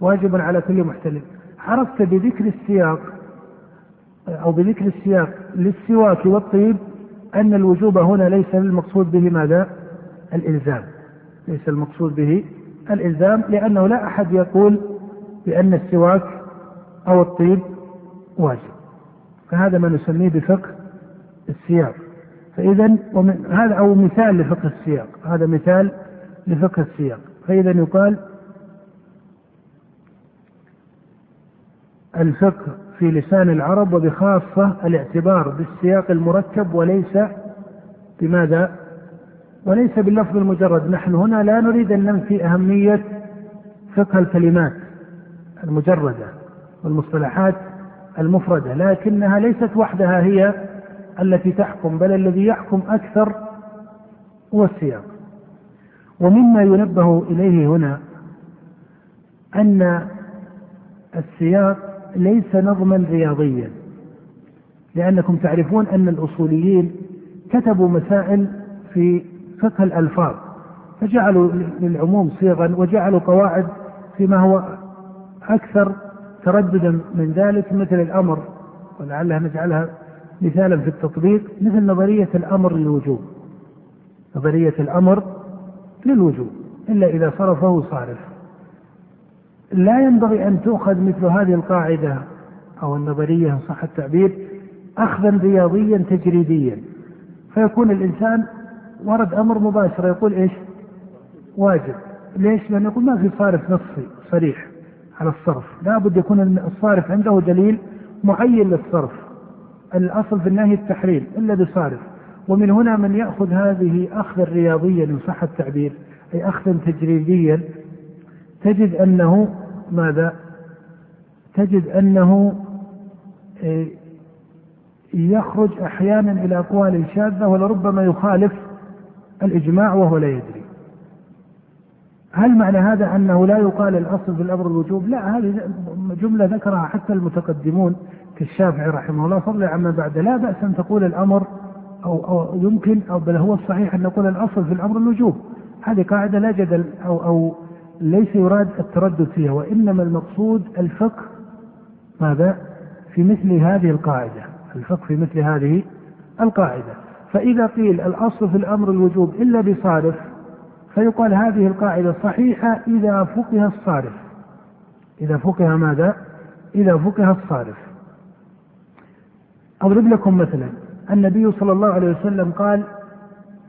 واجب على كل محتلم عرفت بذكر السياق أو بذكر السياق للسواك والطيب أن الوجوب هنا ليس المقصود به ماذا؟ الإلزام ليس المقصود به الإلزام لأنه لا أحد يقول بأن السواك أو الطيب واجب. فهذا ما نسميه بفقه السياق. فإذا ومن هذا أو مثال لفقه السياق. هذا مثال لفقه السياق. فإذا يقال الفقه في لسان العرب وبخاصة الاعتبار بالسياق المركب وليس بماذا؟ وليس باللفظ المجرد، نحن هنا لا نريد أن ننفي أهمية فقه الكلمات المجردة. والمصطلحات المفردة، لكنها ليست وحدها هي التي تحكم، بل الذي يحكم أكثر هو السياق. ومما ينبه إليه هنا أن السياق ليس نظما رياضيا لأنكم تعرفون أن الأصوليين كتبوا مسائل في فقه الألفاظ فجعلوا للعموم صيغا وجعلوا قواعد فيما هو أكثر ترددا من ذلك مثل الأمر ولعلها نجعلها مثالا في التطبيق مثل نظرية الأمر للوجوب. نظرية الأمر للوجوب إلا إذا صرفه صارف. لا ينبغي أن تؤخذ مثل هذه القاعدة أو النظرية إن صح التعبير أخذا رياضيا تجريديا. فيكون الإنسان ورد أمر مباشر يقول إيش؟ واجب. ليش؟ لأنه يقول ما في صارف نصي صريح. على الصرف. لا بد يكون الصارف عنده دليل معين للصرف. الأصل في النهي التحريم إلا بصارف. ومن هنا من يأخذ هذه أخذا رياضيا إن صح التعبير أي أخذا تجريبيا تجد أنه ماذا؟ تجد أنه إيه، يخرج أحيانا إلى أقوال شاذة ولربما يخالف الإجماع وهو لا يدري. هل معنى هذا أنه لا يقال الأصل في الأمر الوجوب؟ لا هذه جملة ذكرها حتى المتقدمون كالشافعي رحمه الله فضلا عما بعد. لا بأس أن تقول الأمر أو, أو يمكن أو بل هو الصحيح أن نقول الأصل في الأمر الوجوب. هذه قاعدة لا جدل أو, أو ليس يراد التردد فيها وإنما المقصود الفقه ماذا؟ في مثل هذه القاعدة. الفقه في مثل هذه القاعدة. فإذا قيل الأصل في الأمر الوجوب إلا بصارف فيقال هذه القاعدة صحيحة إذا فقه الصارف. إذا فقه ماذا؟ إذا فقه الصارف. أضرب لكم مثلا النبي صلى الله عليه وسلم قال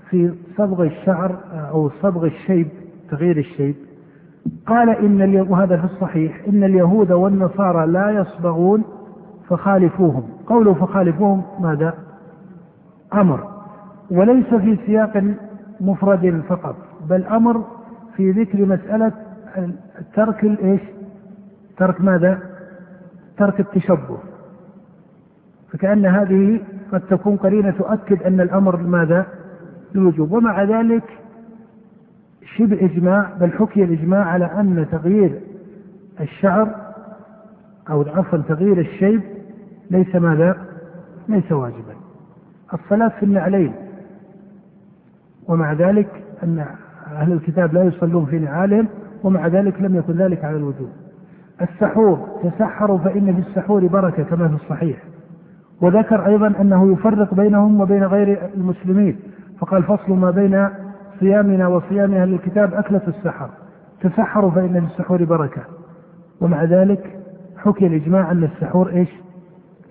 في صبغ الشعر أو صبغ الشيب تغيير الشيب قال إن وهذا في الصحيح إن اليهود والنصارى لا يصبغون فخالفوهم. قوله فخالفوهم ماذا؟ أمر. وليس في سياق مفرد فقط بل أمر في ذكر مسألة ترك الإيش ترك ماذا؟ ترك التشبه. فكأن هذه قد تكون قرينة تؤكد أن الأمر ماذا؟ للوجوب ومع ذلك شبه إجماع بل حكي الإجماع على أن تغيير الشعر أو عفوا تغيير الشيب ليس ماذا؟ ليس واجبا. الصلاة في النعلين. ومع ذلك أن أهل الكتاب لا يصلون في نعالهم ومع ذلك لم يكن ذلك على الوجوب. السحور تسحروا فإن في السحور بركة كما في الصحيح. وذكر أيضا أنه يفرق بينهم وبين غير المسلمين. فقال فصل ما بين صيامنا وصيام أهل الكتاب أكلة السحر. تسحروا فإن في السحور بركة. ومع ذلك حكي الإجماع أن السحور إيش؟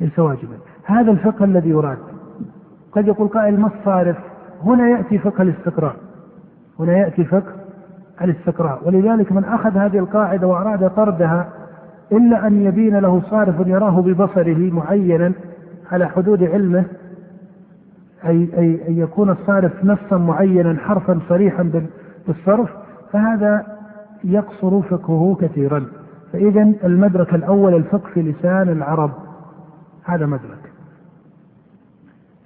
ليس واجبا. هذا الفقه الذي يراد. قد يقول قائل ما الصارف؟ هنا يأتي فقه الاستقراء. هنا يأتي فقه الاستقراء. ولذلك من أخذ هذه القاعدة وأراد طردها إلا أن يبين له صارف يراه ببصره معينا على حدود علمه أي, أي أن يكون الصارف نصا معينا حرفا صريحا بالصرف فهذا يقصر فقهه كثيرا. فإذا المدرك الأول الفقه في لسان العرب. هذا مدرك.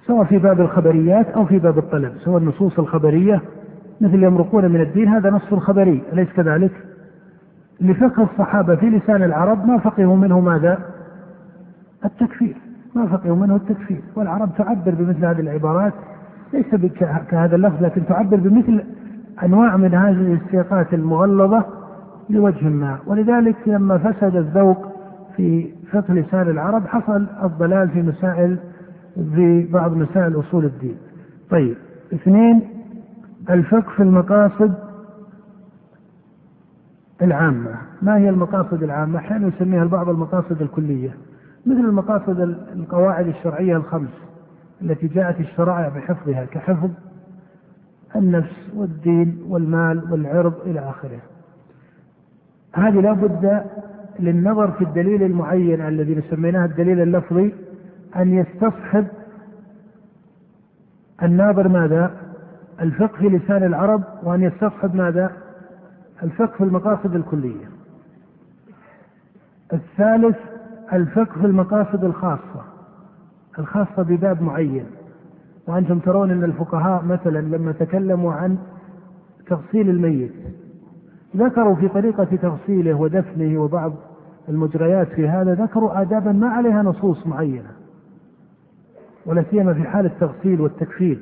سواء في باب الخبريات أو في باب الطلب سواء النصوص الخبرية مثل يمرقون من الدين هذا نص خبري أليس كذلك؟ لفقه الصحابة في لسان العرب ما فقهوا منه ماذا؟ التكفير ما فقهوا منه التكفير والعرب تعبر بمثل هذه العبارات ليس كهذا اللفظ لكن تعبر بمثل أنواع من هذه السياقات المغلظة لوجه ما ولذلك لما فسد الذوق في فقه لسان العرب حصل الضلال في مسائل في بعض مسائل أصول الدين. طيب اثنين الفقه في المقاصد العامة. ما هي المقاصد العامة؟ أحيانا يسميها البعض المقاصد الكلية مثل المقاصد القواعد الشرعية الخمس التي جاءت الشرائع بحفظها كحفظ النفس والدين والمال والعرض إلى آخره. هذه لا بد للنظر في الدليل المعين الذي سميناه الدليل اللفظي أن يستصحب الناظر ماذا؟ الفقه في لسان العرب وأن يستصحب ماذا؟ الفقه في المقاصد الكلية. الثالث الفقه في المقاصد الخاصة الخاصة بباب معين وأنتم ترون أن الفقهاء مثلا لما تكلموا عن تغسيل الميت ذكروا في طريقة تغسيله ودفنه وبعض المجريات في هذا ذكروا آدابا ما عليها نصوص معينة ولا سيما في حال التغسيل والتكفير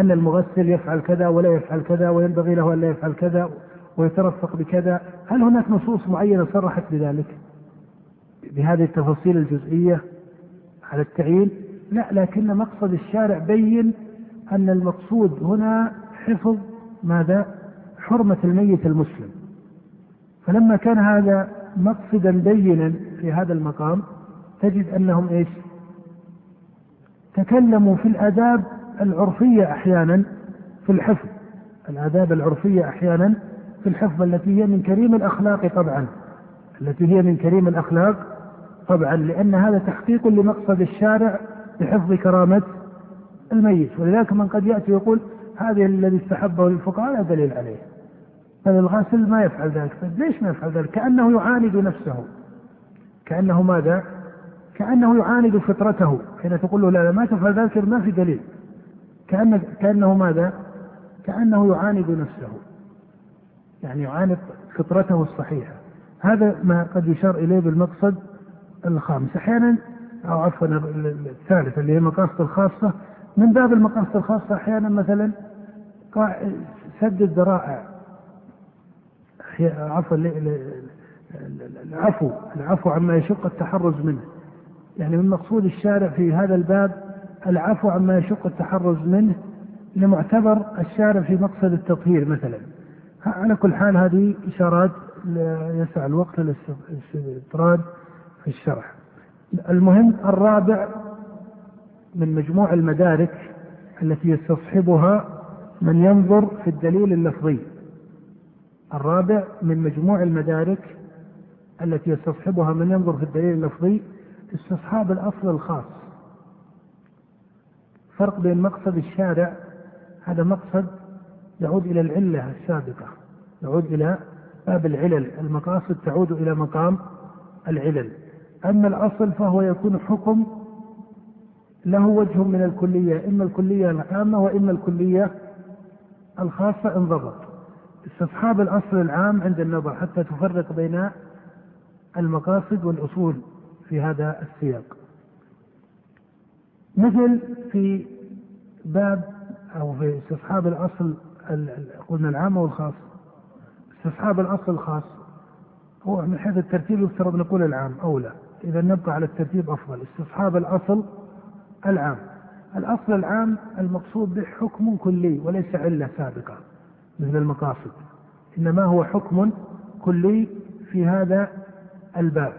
أن المغسل يفعل كذا ولا يفعل كذا وينبغي له أن لا يفعل كذا ويترفق بكذا. هل هناك نصوص معينة صرحت بذلك؟ بهذه التفاصيل الجزئية على التعيين؟ لا لكن مقصد الشارع بين أن المقصود هنا حفظ ماذا؟ حرمة الميت المسلم. فلما كان هذا مقصدا بينا في هذا المقام تجد أنهم إيش؟ تكلموا في الآداب العرفية أحيانا في الحفظ. الآداب العرفية أحيانا في الحفظ التي هي من كريم الأخلاق طبعا. التي هي من كريم الأخلاق طبعا لأن هذا تحقيق لمقصد الشارع بحفظ كرامة الميت. ولذلك من قد يأتي يقول هذه الذي استحبه الفقهاء لا دليل عليه. بل الغاسل ما يفعل ذلك. طيب ليش ما يفعل ذلك؟ كأنه يعاند نفسه. كأنه ماذا؟ كأنه يعاند فطرته. حين تقول له لا لا ما تفعل ذلك ما في دليل. كأن كأنه ماذا؟ كأنه يعاند نفسه. يعني يعاند فطرته الصحيحة. هذا ما قد يشار إليه بالمقصد الخامس. أحيانا أو عفوا الثالث اللي هي المقاصد الخاصة. من باب المقاصد الخاصة أحيانا مثلا سد الذرائع. عفوا العفو العفو عما يشق التحرز منه. يعني من مقصود الشارع في هذا الباب العفو عما يشق التحرز منه لمعتبر الشارع في مقصد التطهير مثلا. على كل حال هذه إشارات يسع الوقت للاستطراد في الشرح المهم الرابع من مجموع المدارك التي يستصحبها من ينظر في الدليل اللفظي. الرابع من مجموع المدارك التي يستصحبها من ينظر في الدليل اللفظي استصحاب الأصل الخاص. فرق بين مقصد الشارع هذا مقصد يعود إلى العلة السابقة يعود إلى باب العلل المقاصد تعود إلى مقام العلل. أما الأصل فهو يكون حكم له وجه من الكلية إما الكلية العامة وإما الكلية الخاصة انضبط استصحاب الأصل العام عند النظر حتى تفرق بين المقاصد والأصول. في هذا السياق. مثل في باب أو في استصحاب الأصل قلنا العام والخاص استصحاب الأصل الخاص هو من حيث الترتيب يفترض نقول العام اولى إذا نبقى على الترتيب أفضل. استصحاب الأصل العام. الأصل العام المقصود به حكم كلي وليس علة سابقة مثل المقاصد. إنما هو حكم كلي في هذا الباب.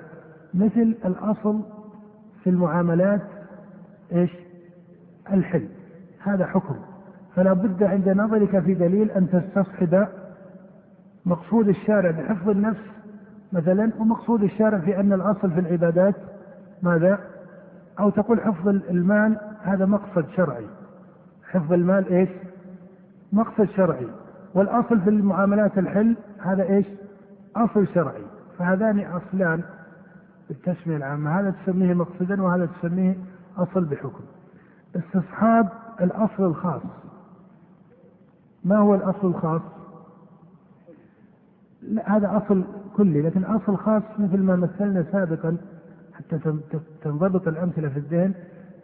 مثل الأصل في المعاملات إيش؟ الحل هذا حكم فلا بد عند نظرك في دليل أن تستصحب مقصود الشارع بحفظ النفس مثلا ومقصود الشارع في أن الأصل في العبادات ماذا؟ أو تقول حفظ المال هذا مقصد شرعي حفظ المال إيش؟ مقصد شرعي والأصل في المعاملات الحل هذا إيش؟ أصل شرعي فهذان أصلان بالتسميه العامة هذا تسميه مقصدا وهذا تسميه أصل بحكم استصحاب الأصل الخاص ما هو الأصل الخاص؟ لا هذا أصل كلي لكن أصل خاص مثل ما مثلنا سابقا حتى تنضبط الأمثلة في الذهن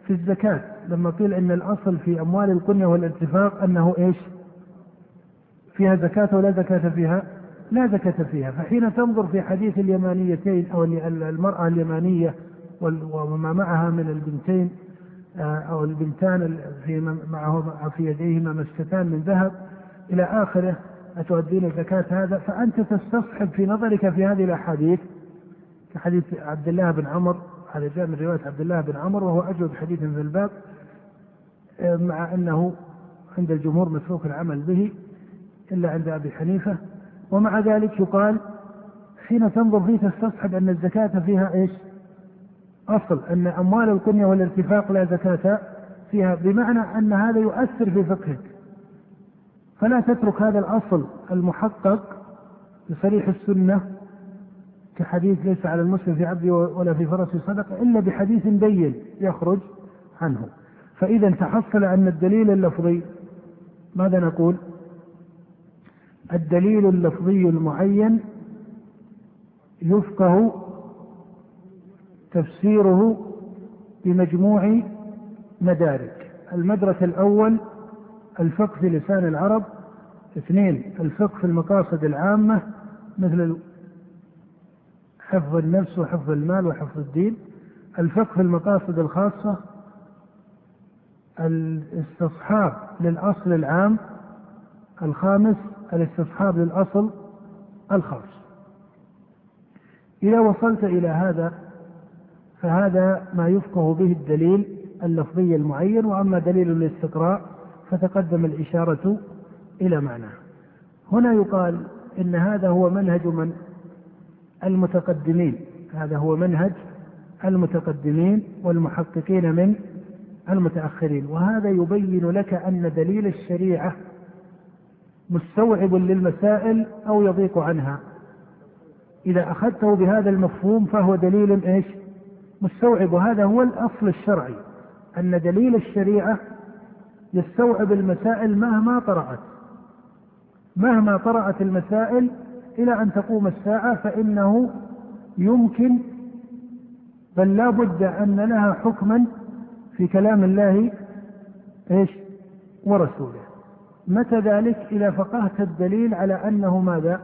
في الزكاة لما قيل إن الأصل في أموال القنية والاتفاق أنه إيش؟ فيها زكاة ولا زكاة فيها؟ لا زكاة فيها. فحين تنظر في حديث اليمانيتين أو المرأة اليمانية وما معها من البنتين آه، أو البنتان في معه في يديهما مسكتان من ذهب إلى آخره أتؤدين الزكاة هذا؟ فأنت تستصحب في نظرك في هذه الأحاديث كحديث عبد الله بن عمر هذا جاء من رواية عبد الله بن عمر وهو أجود حديث في الباب مع أنه عند الجمهور مسروق العمل به إلا عند أبي حنيفة ومع ذلك يقال حين تنظر فيه تستصحب أن الزكاة فيها إيش؟ أصل أن أموال القنية والارتفاق لا زكاة فيها بمعنى أن هذا يؤثر في فقهك. فلا تترك هذا الأصل المحقق بصريح السنة كحديث ليس على المسلم في عبده ولا في فرسه صدقة إلا بحديث بين يخرج عنه. فإذا تحصل أن الدليل اللفظي ماذا نقول؟ الدليل اللفظي المعين يفقه تفسيره بمجموع مدارك. المدرك الأول الفقه في لسان العرب اثنين الفقه في المقاصد العامة مثل حفظ النفس وحفظ المال وحفظ الدين. الفقه في المقاصد الخاصة الاستصحاب للأصل العام الخامس الاستصحاب للأصل الخاص إذا وصلت إلى هذا فهذا ما يفقه به الدليل اللفظي المعين وأما دليل الاستقراء فتقدم الإشارة إلى معناه. هنا يقال إن هذا هو منهج من؟ المتقدمين. هذا هو منهج المتقدمين والمحققين من المتأخرين. وهذا يبين لك أن دليل الشريعة مستوعب للمسائل أو يضيق عنها إذا أخذته بهذا المفهوم فهو دليل إيش مستوعب وهذا هو الأصل الشرعي أن دليل الشريعة يستوعب المسائل مهما طرأت مهما طرأت المسائل إلى أن تقوم الساعة فإنه يمكن بل لا بد أن لها حكما في كلام الله إيش؟ ورسوله. متى ذلك؟ إذا فقهت الدليل على أنه ماذا؟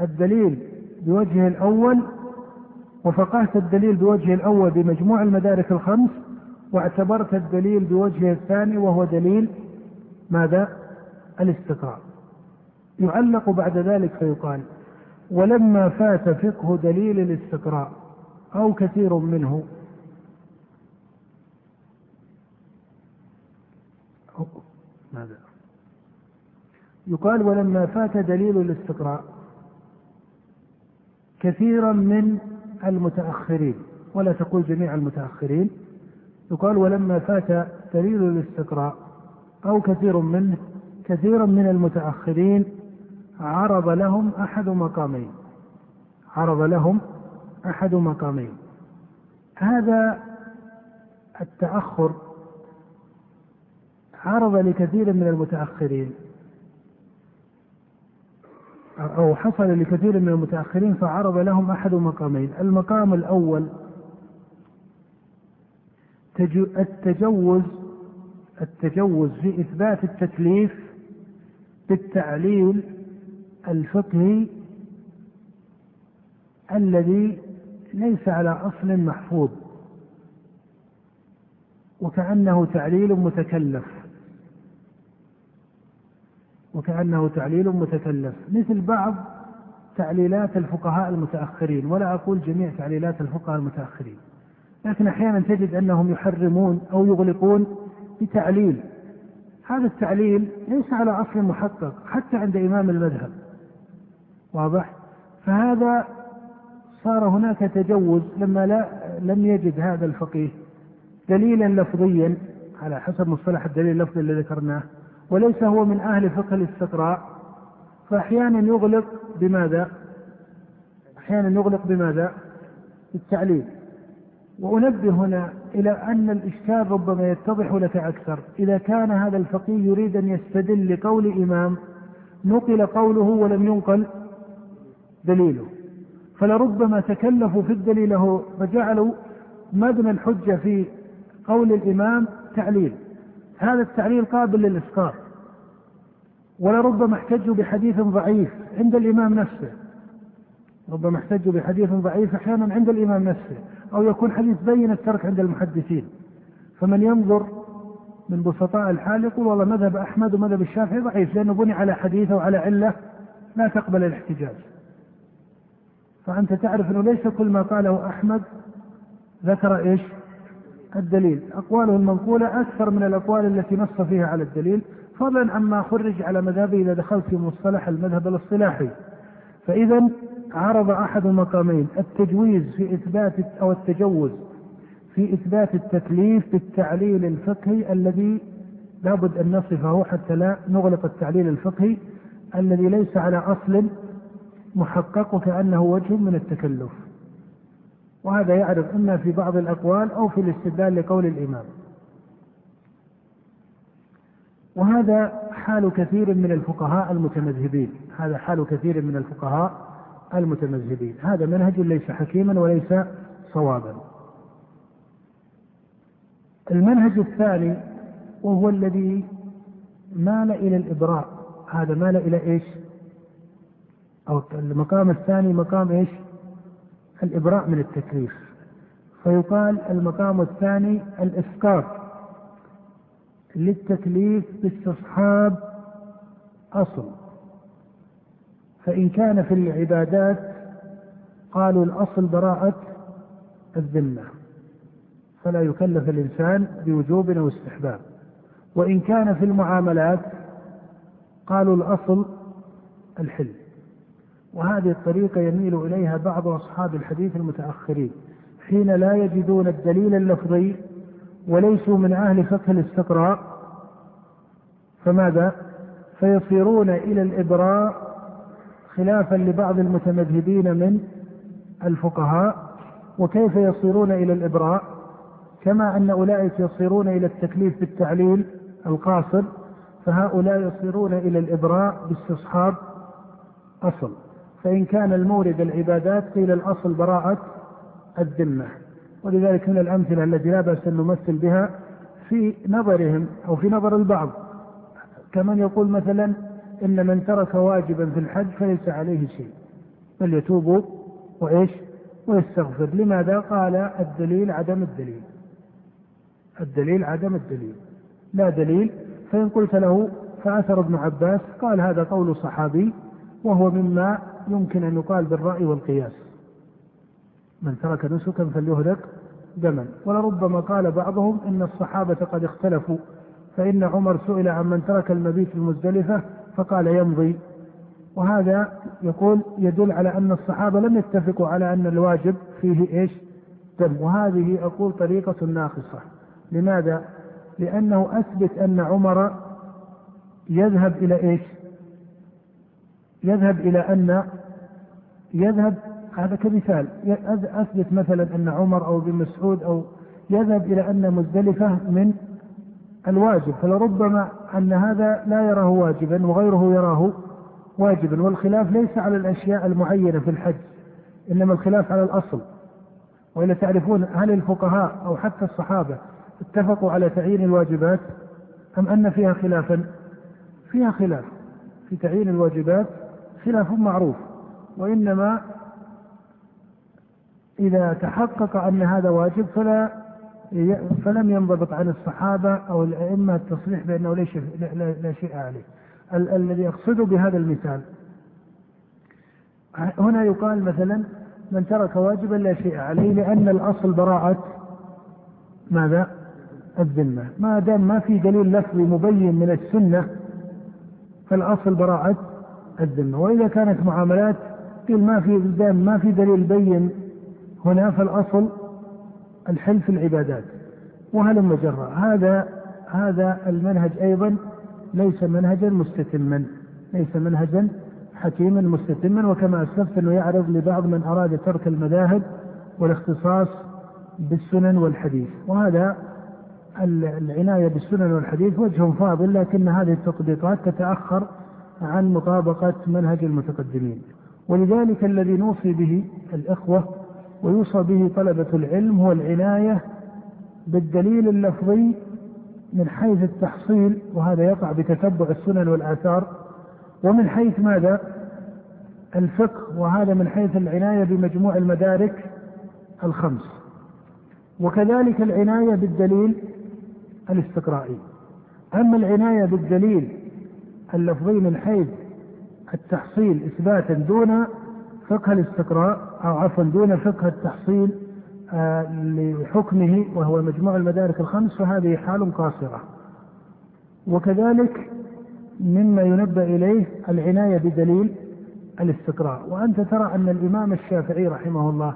الدليل بوجهه الأول وفقهت الدليل بوجهه الأول بمجموع المدارك الخمس واعتبرت الدليل بوجهه الثاني وهو دليل ماذا؟ الاستقراء. يعلق بعد ذلك فيقال: ولما فات فقه دليل الاستقراء أو كثير منه ماذا؟ يقال ولما فات دليل الاستقراء كثيرا من المتأخرين ولا تقول جميع المتأخرين يقال ولما فات دليل الاستقراء أو كثير منه كثيرا من المتأخرين عرض لهم أحد مقامين. عرض لهم أحد مقامين. هذا التأخر عرض لكثير من المتأخرين. أو حصل لكثير من المتأخرين فعرض لهم أحد مقامين. المقام الأول التجوز التجوز في إثبات التكليف بالتعليل الفقهي الذي ليس على أصل محفوظ وكأنه تعليل متكلف. وكأنه تعليل متكلف. مثل بعض تعليلات الفقهاء المتأخرين ولا أقول جميع تعليلات الفقهاء المتأخرين. لكن أحيانا تجد أنهم يحرمون أو يغلقون بتعليل. هذا التعليل ليس على أصل محقق حتى عند إمام المذهب. واضح؟ فهذا صار هناك تجوز لما لا لم يجد هذا الفقيه دليلا لفظيا على حسب مصطلح الدليل اللفظي الذي ذكرناه. وليس هو من أهل فقه الاستقراء فأحيانا يغلق بماذا؟ أحيانا يغلق بماذا؟ بالتعليل وأنبه هنا إلى أن الإشكال ربما يتضح لك أكثر إذا كان هذا الفقيه يريد أن يستدل لقول إمام نقل قوله ولم ينقل دليله فلربما تكلفوا في الدليل فجعلوا مبنى الحجة في قول الإمام تعليل هذا التعليل قابل للإسقاط ولربما احتجوا بحديث ضعيف عند الإمام نفسه. ربما احتجوا بحديث ضعيف أحيانا عند الإمام نفسه. أو يكون حديث بين الترك عند المحدثين. فمن ينظر من بسطاء الحال يقول والله مذهب أحمد ومذهب الشافعي ضعيف لأنه بني على حديث أو على علة لا تقبل الاحتجاج. فأنت تعرف أنه ليس كل ما قاله أحمد ذكر إيش؟ الدليل. أقواله المنقولة أكثر من الأقوال التي نص فيها على الدليل فضلا عما خرج على مذهبه إذا دخلت في مصطلح المذهب الاصطلاحي. فإذا عرض أحد المقامين التجويز في إثبات أو التجوز في إثبات التكليف بالتعليل الفقهي الذي لابد أن نصفه حتى لا نغلق التعليل الفقهي الذي ليس على أصل محقق وكأنه وجه من التكلف. وهذا يعرف إما في بعض الأقوال أو في الاستدلال لقول الإمام. وهذا حال كثير من الفقهاء المتمذهبين. هذا حال كثير من الفقهاء المتمذهبين. هذا منهج ليس حكيما وليس صوابا. المنهج الثاني وهو الذي مال إلى الإبراء. هذا مال إلى إيش؟ أو المقام الثاني مقام إيش؟ الإبراء من التكليف. فيقال المقام الثاني الإسقاط للتكليف باستصحاب أصل. فإن كان في العبادات قالوا الأصل براءة الذمة فلا يكلف الإنسان بوجوب أو استحباب. وإن كان في المعاملات قالوا الأصل الحل. وهذه الطريقة يميل إليها بعض أصحاب الحديث المتأخرين حين لا يجدون الدليل اللفظي وليسوا من أهل فقه الاستقراء. فماذا؟ فيصيرون إلى الإبراء خلافا لبعض المتمذهبين من الفقهاء وكيف يصيرون إلى الإبراء؟ كما أن أولئك يصيرون إلى التكليف بالتعليل القاصر فهؤلاء يصيرون إلى الإبراء باستصحاب أصل. فإن كان المورد العبادات قيل الأصل براءة الذمة ولذلك من الأمثلة التي لا بأس أن نمثل بها في نظرهم أو في نظر البعض. كمن يقول مثلا إن من ترك واجبا في الحج فليس عليه شيء بل يتوب وإيش؟ ويستغفر. لماذا؟ قال الدليل عدم الدليل. الدليل عدم الدليل. لا دليل فإن قلت له فأثر ابن عباس قال هذا قول صحابي وهو مما يمكن أن يقال بالرأي والقياس. من ترك نسكا فليهلك دما. ولربما قال بعضهم إن الصحابة قد اختلفوا فإن عمر سئل عن من ترك المبيت المزدلفة فقال يمضي. وهذا يقول يدل على أن الصحابة لم يتفقوا على أن الواجب فيه إيش؟ دم. وهذه أقول طريقة ناقصة. لماذا؟ لأنه أثبت أن عمر يذهب إلى إيش؟ يذهب إلى أن يذهب هذا كمثال أثبت مثلا أن عمر أو ابن مسعود أو يذهب إلى أن مزدلفة من الواجب فلربما أن هذا لا يراه واجبا وغيره يراه واجبا والخلاف ليس على الأشياء المعينة في الحج إنما الخلاف على الأصل. وإلا تعرفون هل الفقهاء أو حتى الصحابة اتفقوا على تعيين الواجبات أم أن فيها خلافا؟ فيها خلاف في تعيين الواجبات خلاف معروف وإنما إذا تحقق أن هذا واجب فلا فلم ينضبط عن الصحابة أو الأئمة التصريح بأنه لا شيء عليه. الذي أقصده بهذا المثال. هنا يقال مثلا من ترك واجبا لا شيء عليه لأن الأصل براءة ماذا؟ الذمة. ما دام ما في دليل لفظي مبين من السنة فالأصل براءة. الذمة وإذا كانت معاملات قيل ما في ما في دليل بين. هنا فالأصل الحلف العبادات. وهلم جرى هذا هذا المنهج أيضا ليس منهجا مستتما ليس منهجا حكيما مستتما. وكما أسلفت أنه يعرض لبعض من أراد ترك المذاهب والاختصاص بالسنن والحديث. وهذا العناية بالسنن والحديث وجه فاضل لكن هذه التطبيقات تتأخر عن مطابقة منهج المتقدمين. ولذلك الذي نوصي به الإخوة ويوصى به طلبة العلم هو العناية بالدليل اللفظي من حيث التحصيل وهذا يقع بتتبع السنن والآثار ومن حيث ماذا؟ الفقه وهذا من حيث العناية بمجموع المدارك الخمس. وكذلك العناية بالدليل الاستقرائي. أما العناية بالدليل اللفظي من حيث التحصيل إثباتا دون فقه الاستقراء أو عفوا دون فقه التحصيل آه، لحكمه وهو مجموع المدارك الخمس فهذه حال قاصرة. وكذلك مما ينبه إليه العناية بدليل الاستقراء. وأنت ترى أن الإمام الشافعي رحمه الله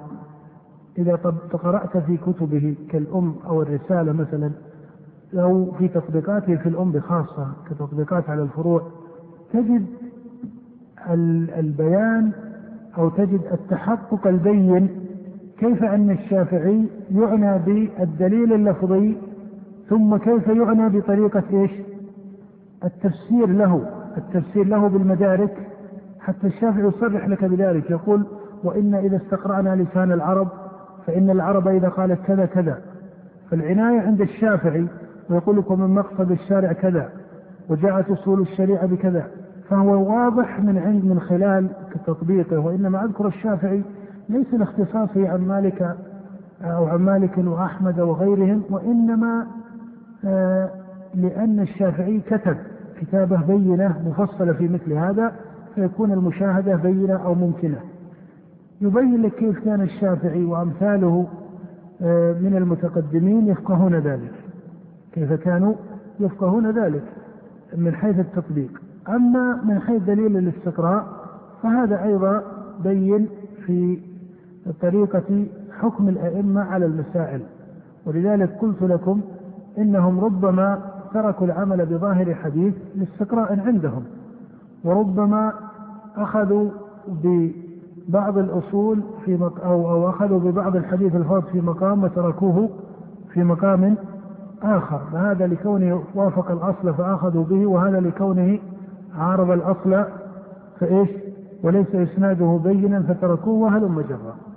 إذا قرأت في كتبه كالأم أو الرسالة مثلا أو في تطبيقاته في الأم بخاصة كتطبيقات على الفروع تجد البيان أو تجد التحقق البين كيف أن الشافعي يعنى بالدليل اللفظي ثم كيف يعنى بطريقة إيش؟ التفسير له التفسير له بالمدارك حتى الشافعي يصرح لك بذلك يقول وإن إذا استقرأنا لسان العرب فإن العرب إذا قالت كذا كذا. فالعناية عند الشافعي ويقول لكم من مقصد الشارع كذا وجاءت أصول الشريعة بكذا فهو واضح من عند من خلال تطبيقه وإنما أذكر الشافعي ليس لاختصاصه عن مالك أو عن مالك وأحمد وغيرهم وإنما آه، لأن الشافعي كتب كتابة بينة مفصلة في مثل هذا فيكون المشاهدة بينة أو ممكنة. يبين لك كيف كان الشافعي وأمثاله آه، من المتقدمين يفقهون ذلك. كانوا يفقهون ذلك من حيث التطبيق. أما من حيث دليل الاستقراء فهذا أيضا بين في طريقة حكم الأئمة على المسائل. ولذلك قلت لكم إنهم ربما تركوا العمل بظاهر حديث لاستقراء عندهم وربما أخذوا ببعض الأصول في مق... أو أخذوا ببعض الحديث الفاظ في مقام وتركوه في مقام آخر فهذا لكونه وافق الأصل فأخذوا به وهذا لكونه عارض الأصل فإيش؟ وليس إسناده بينا فتركوه وهلم جرا.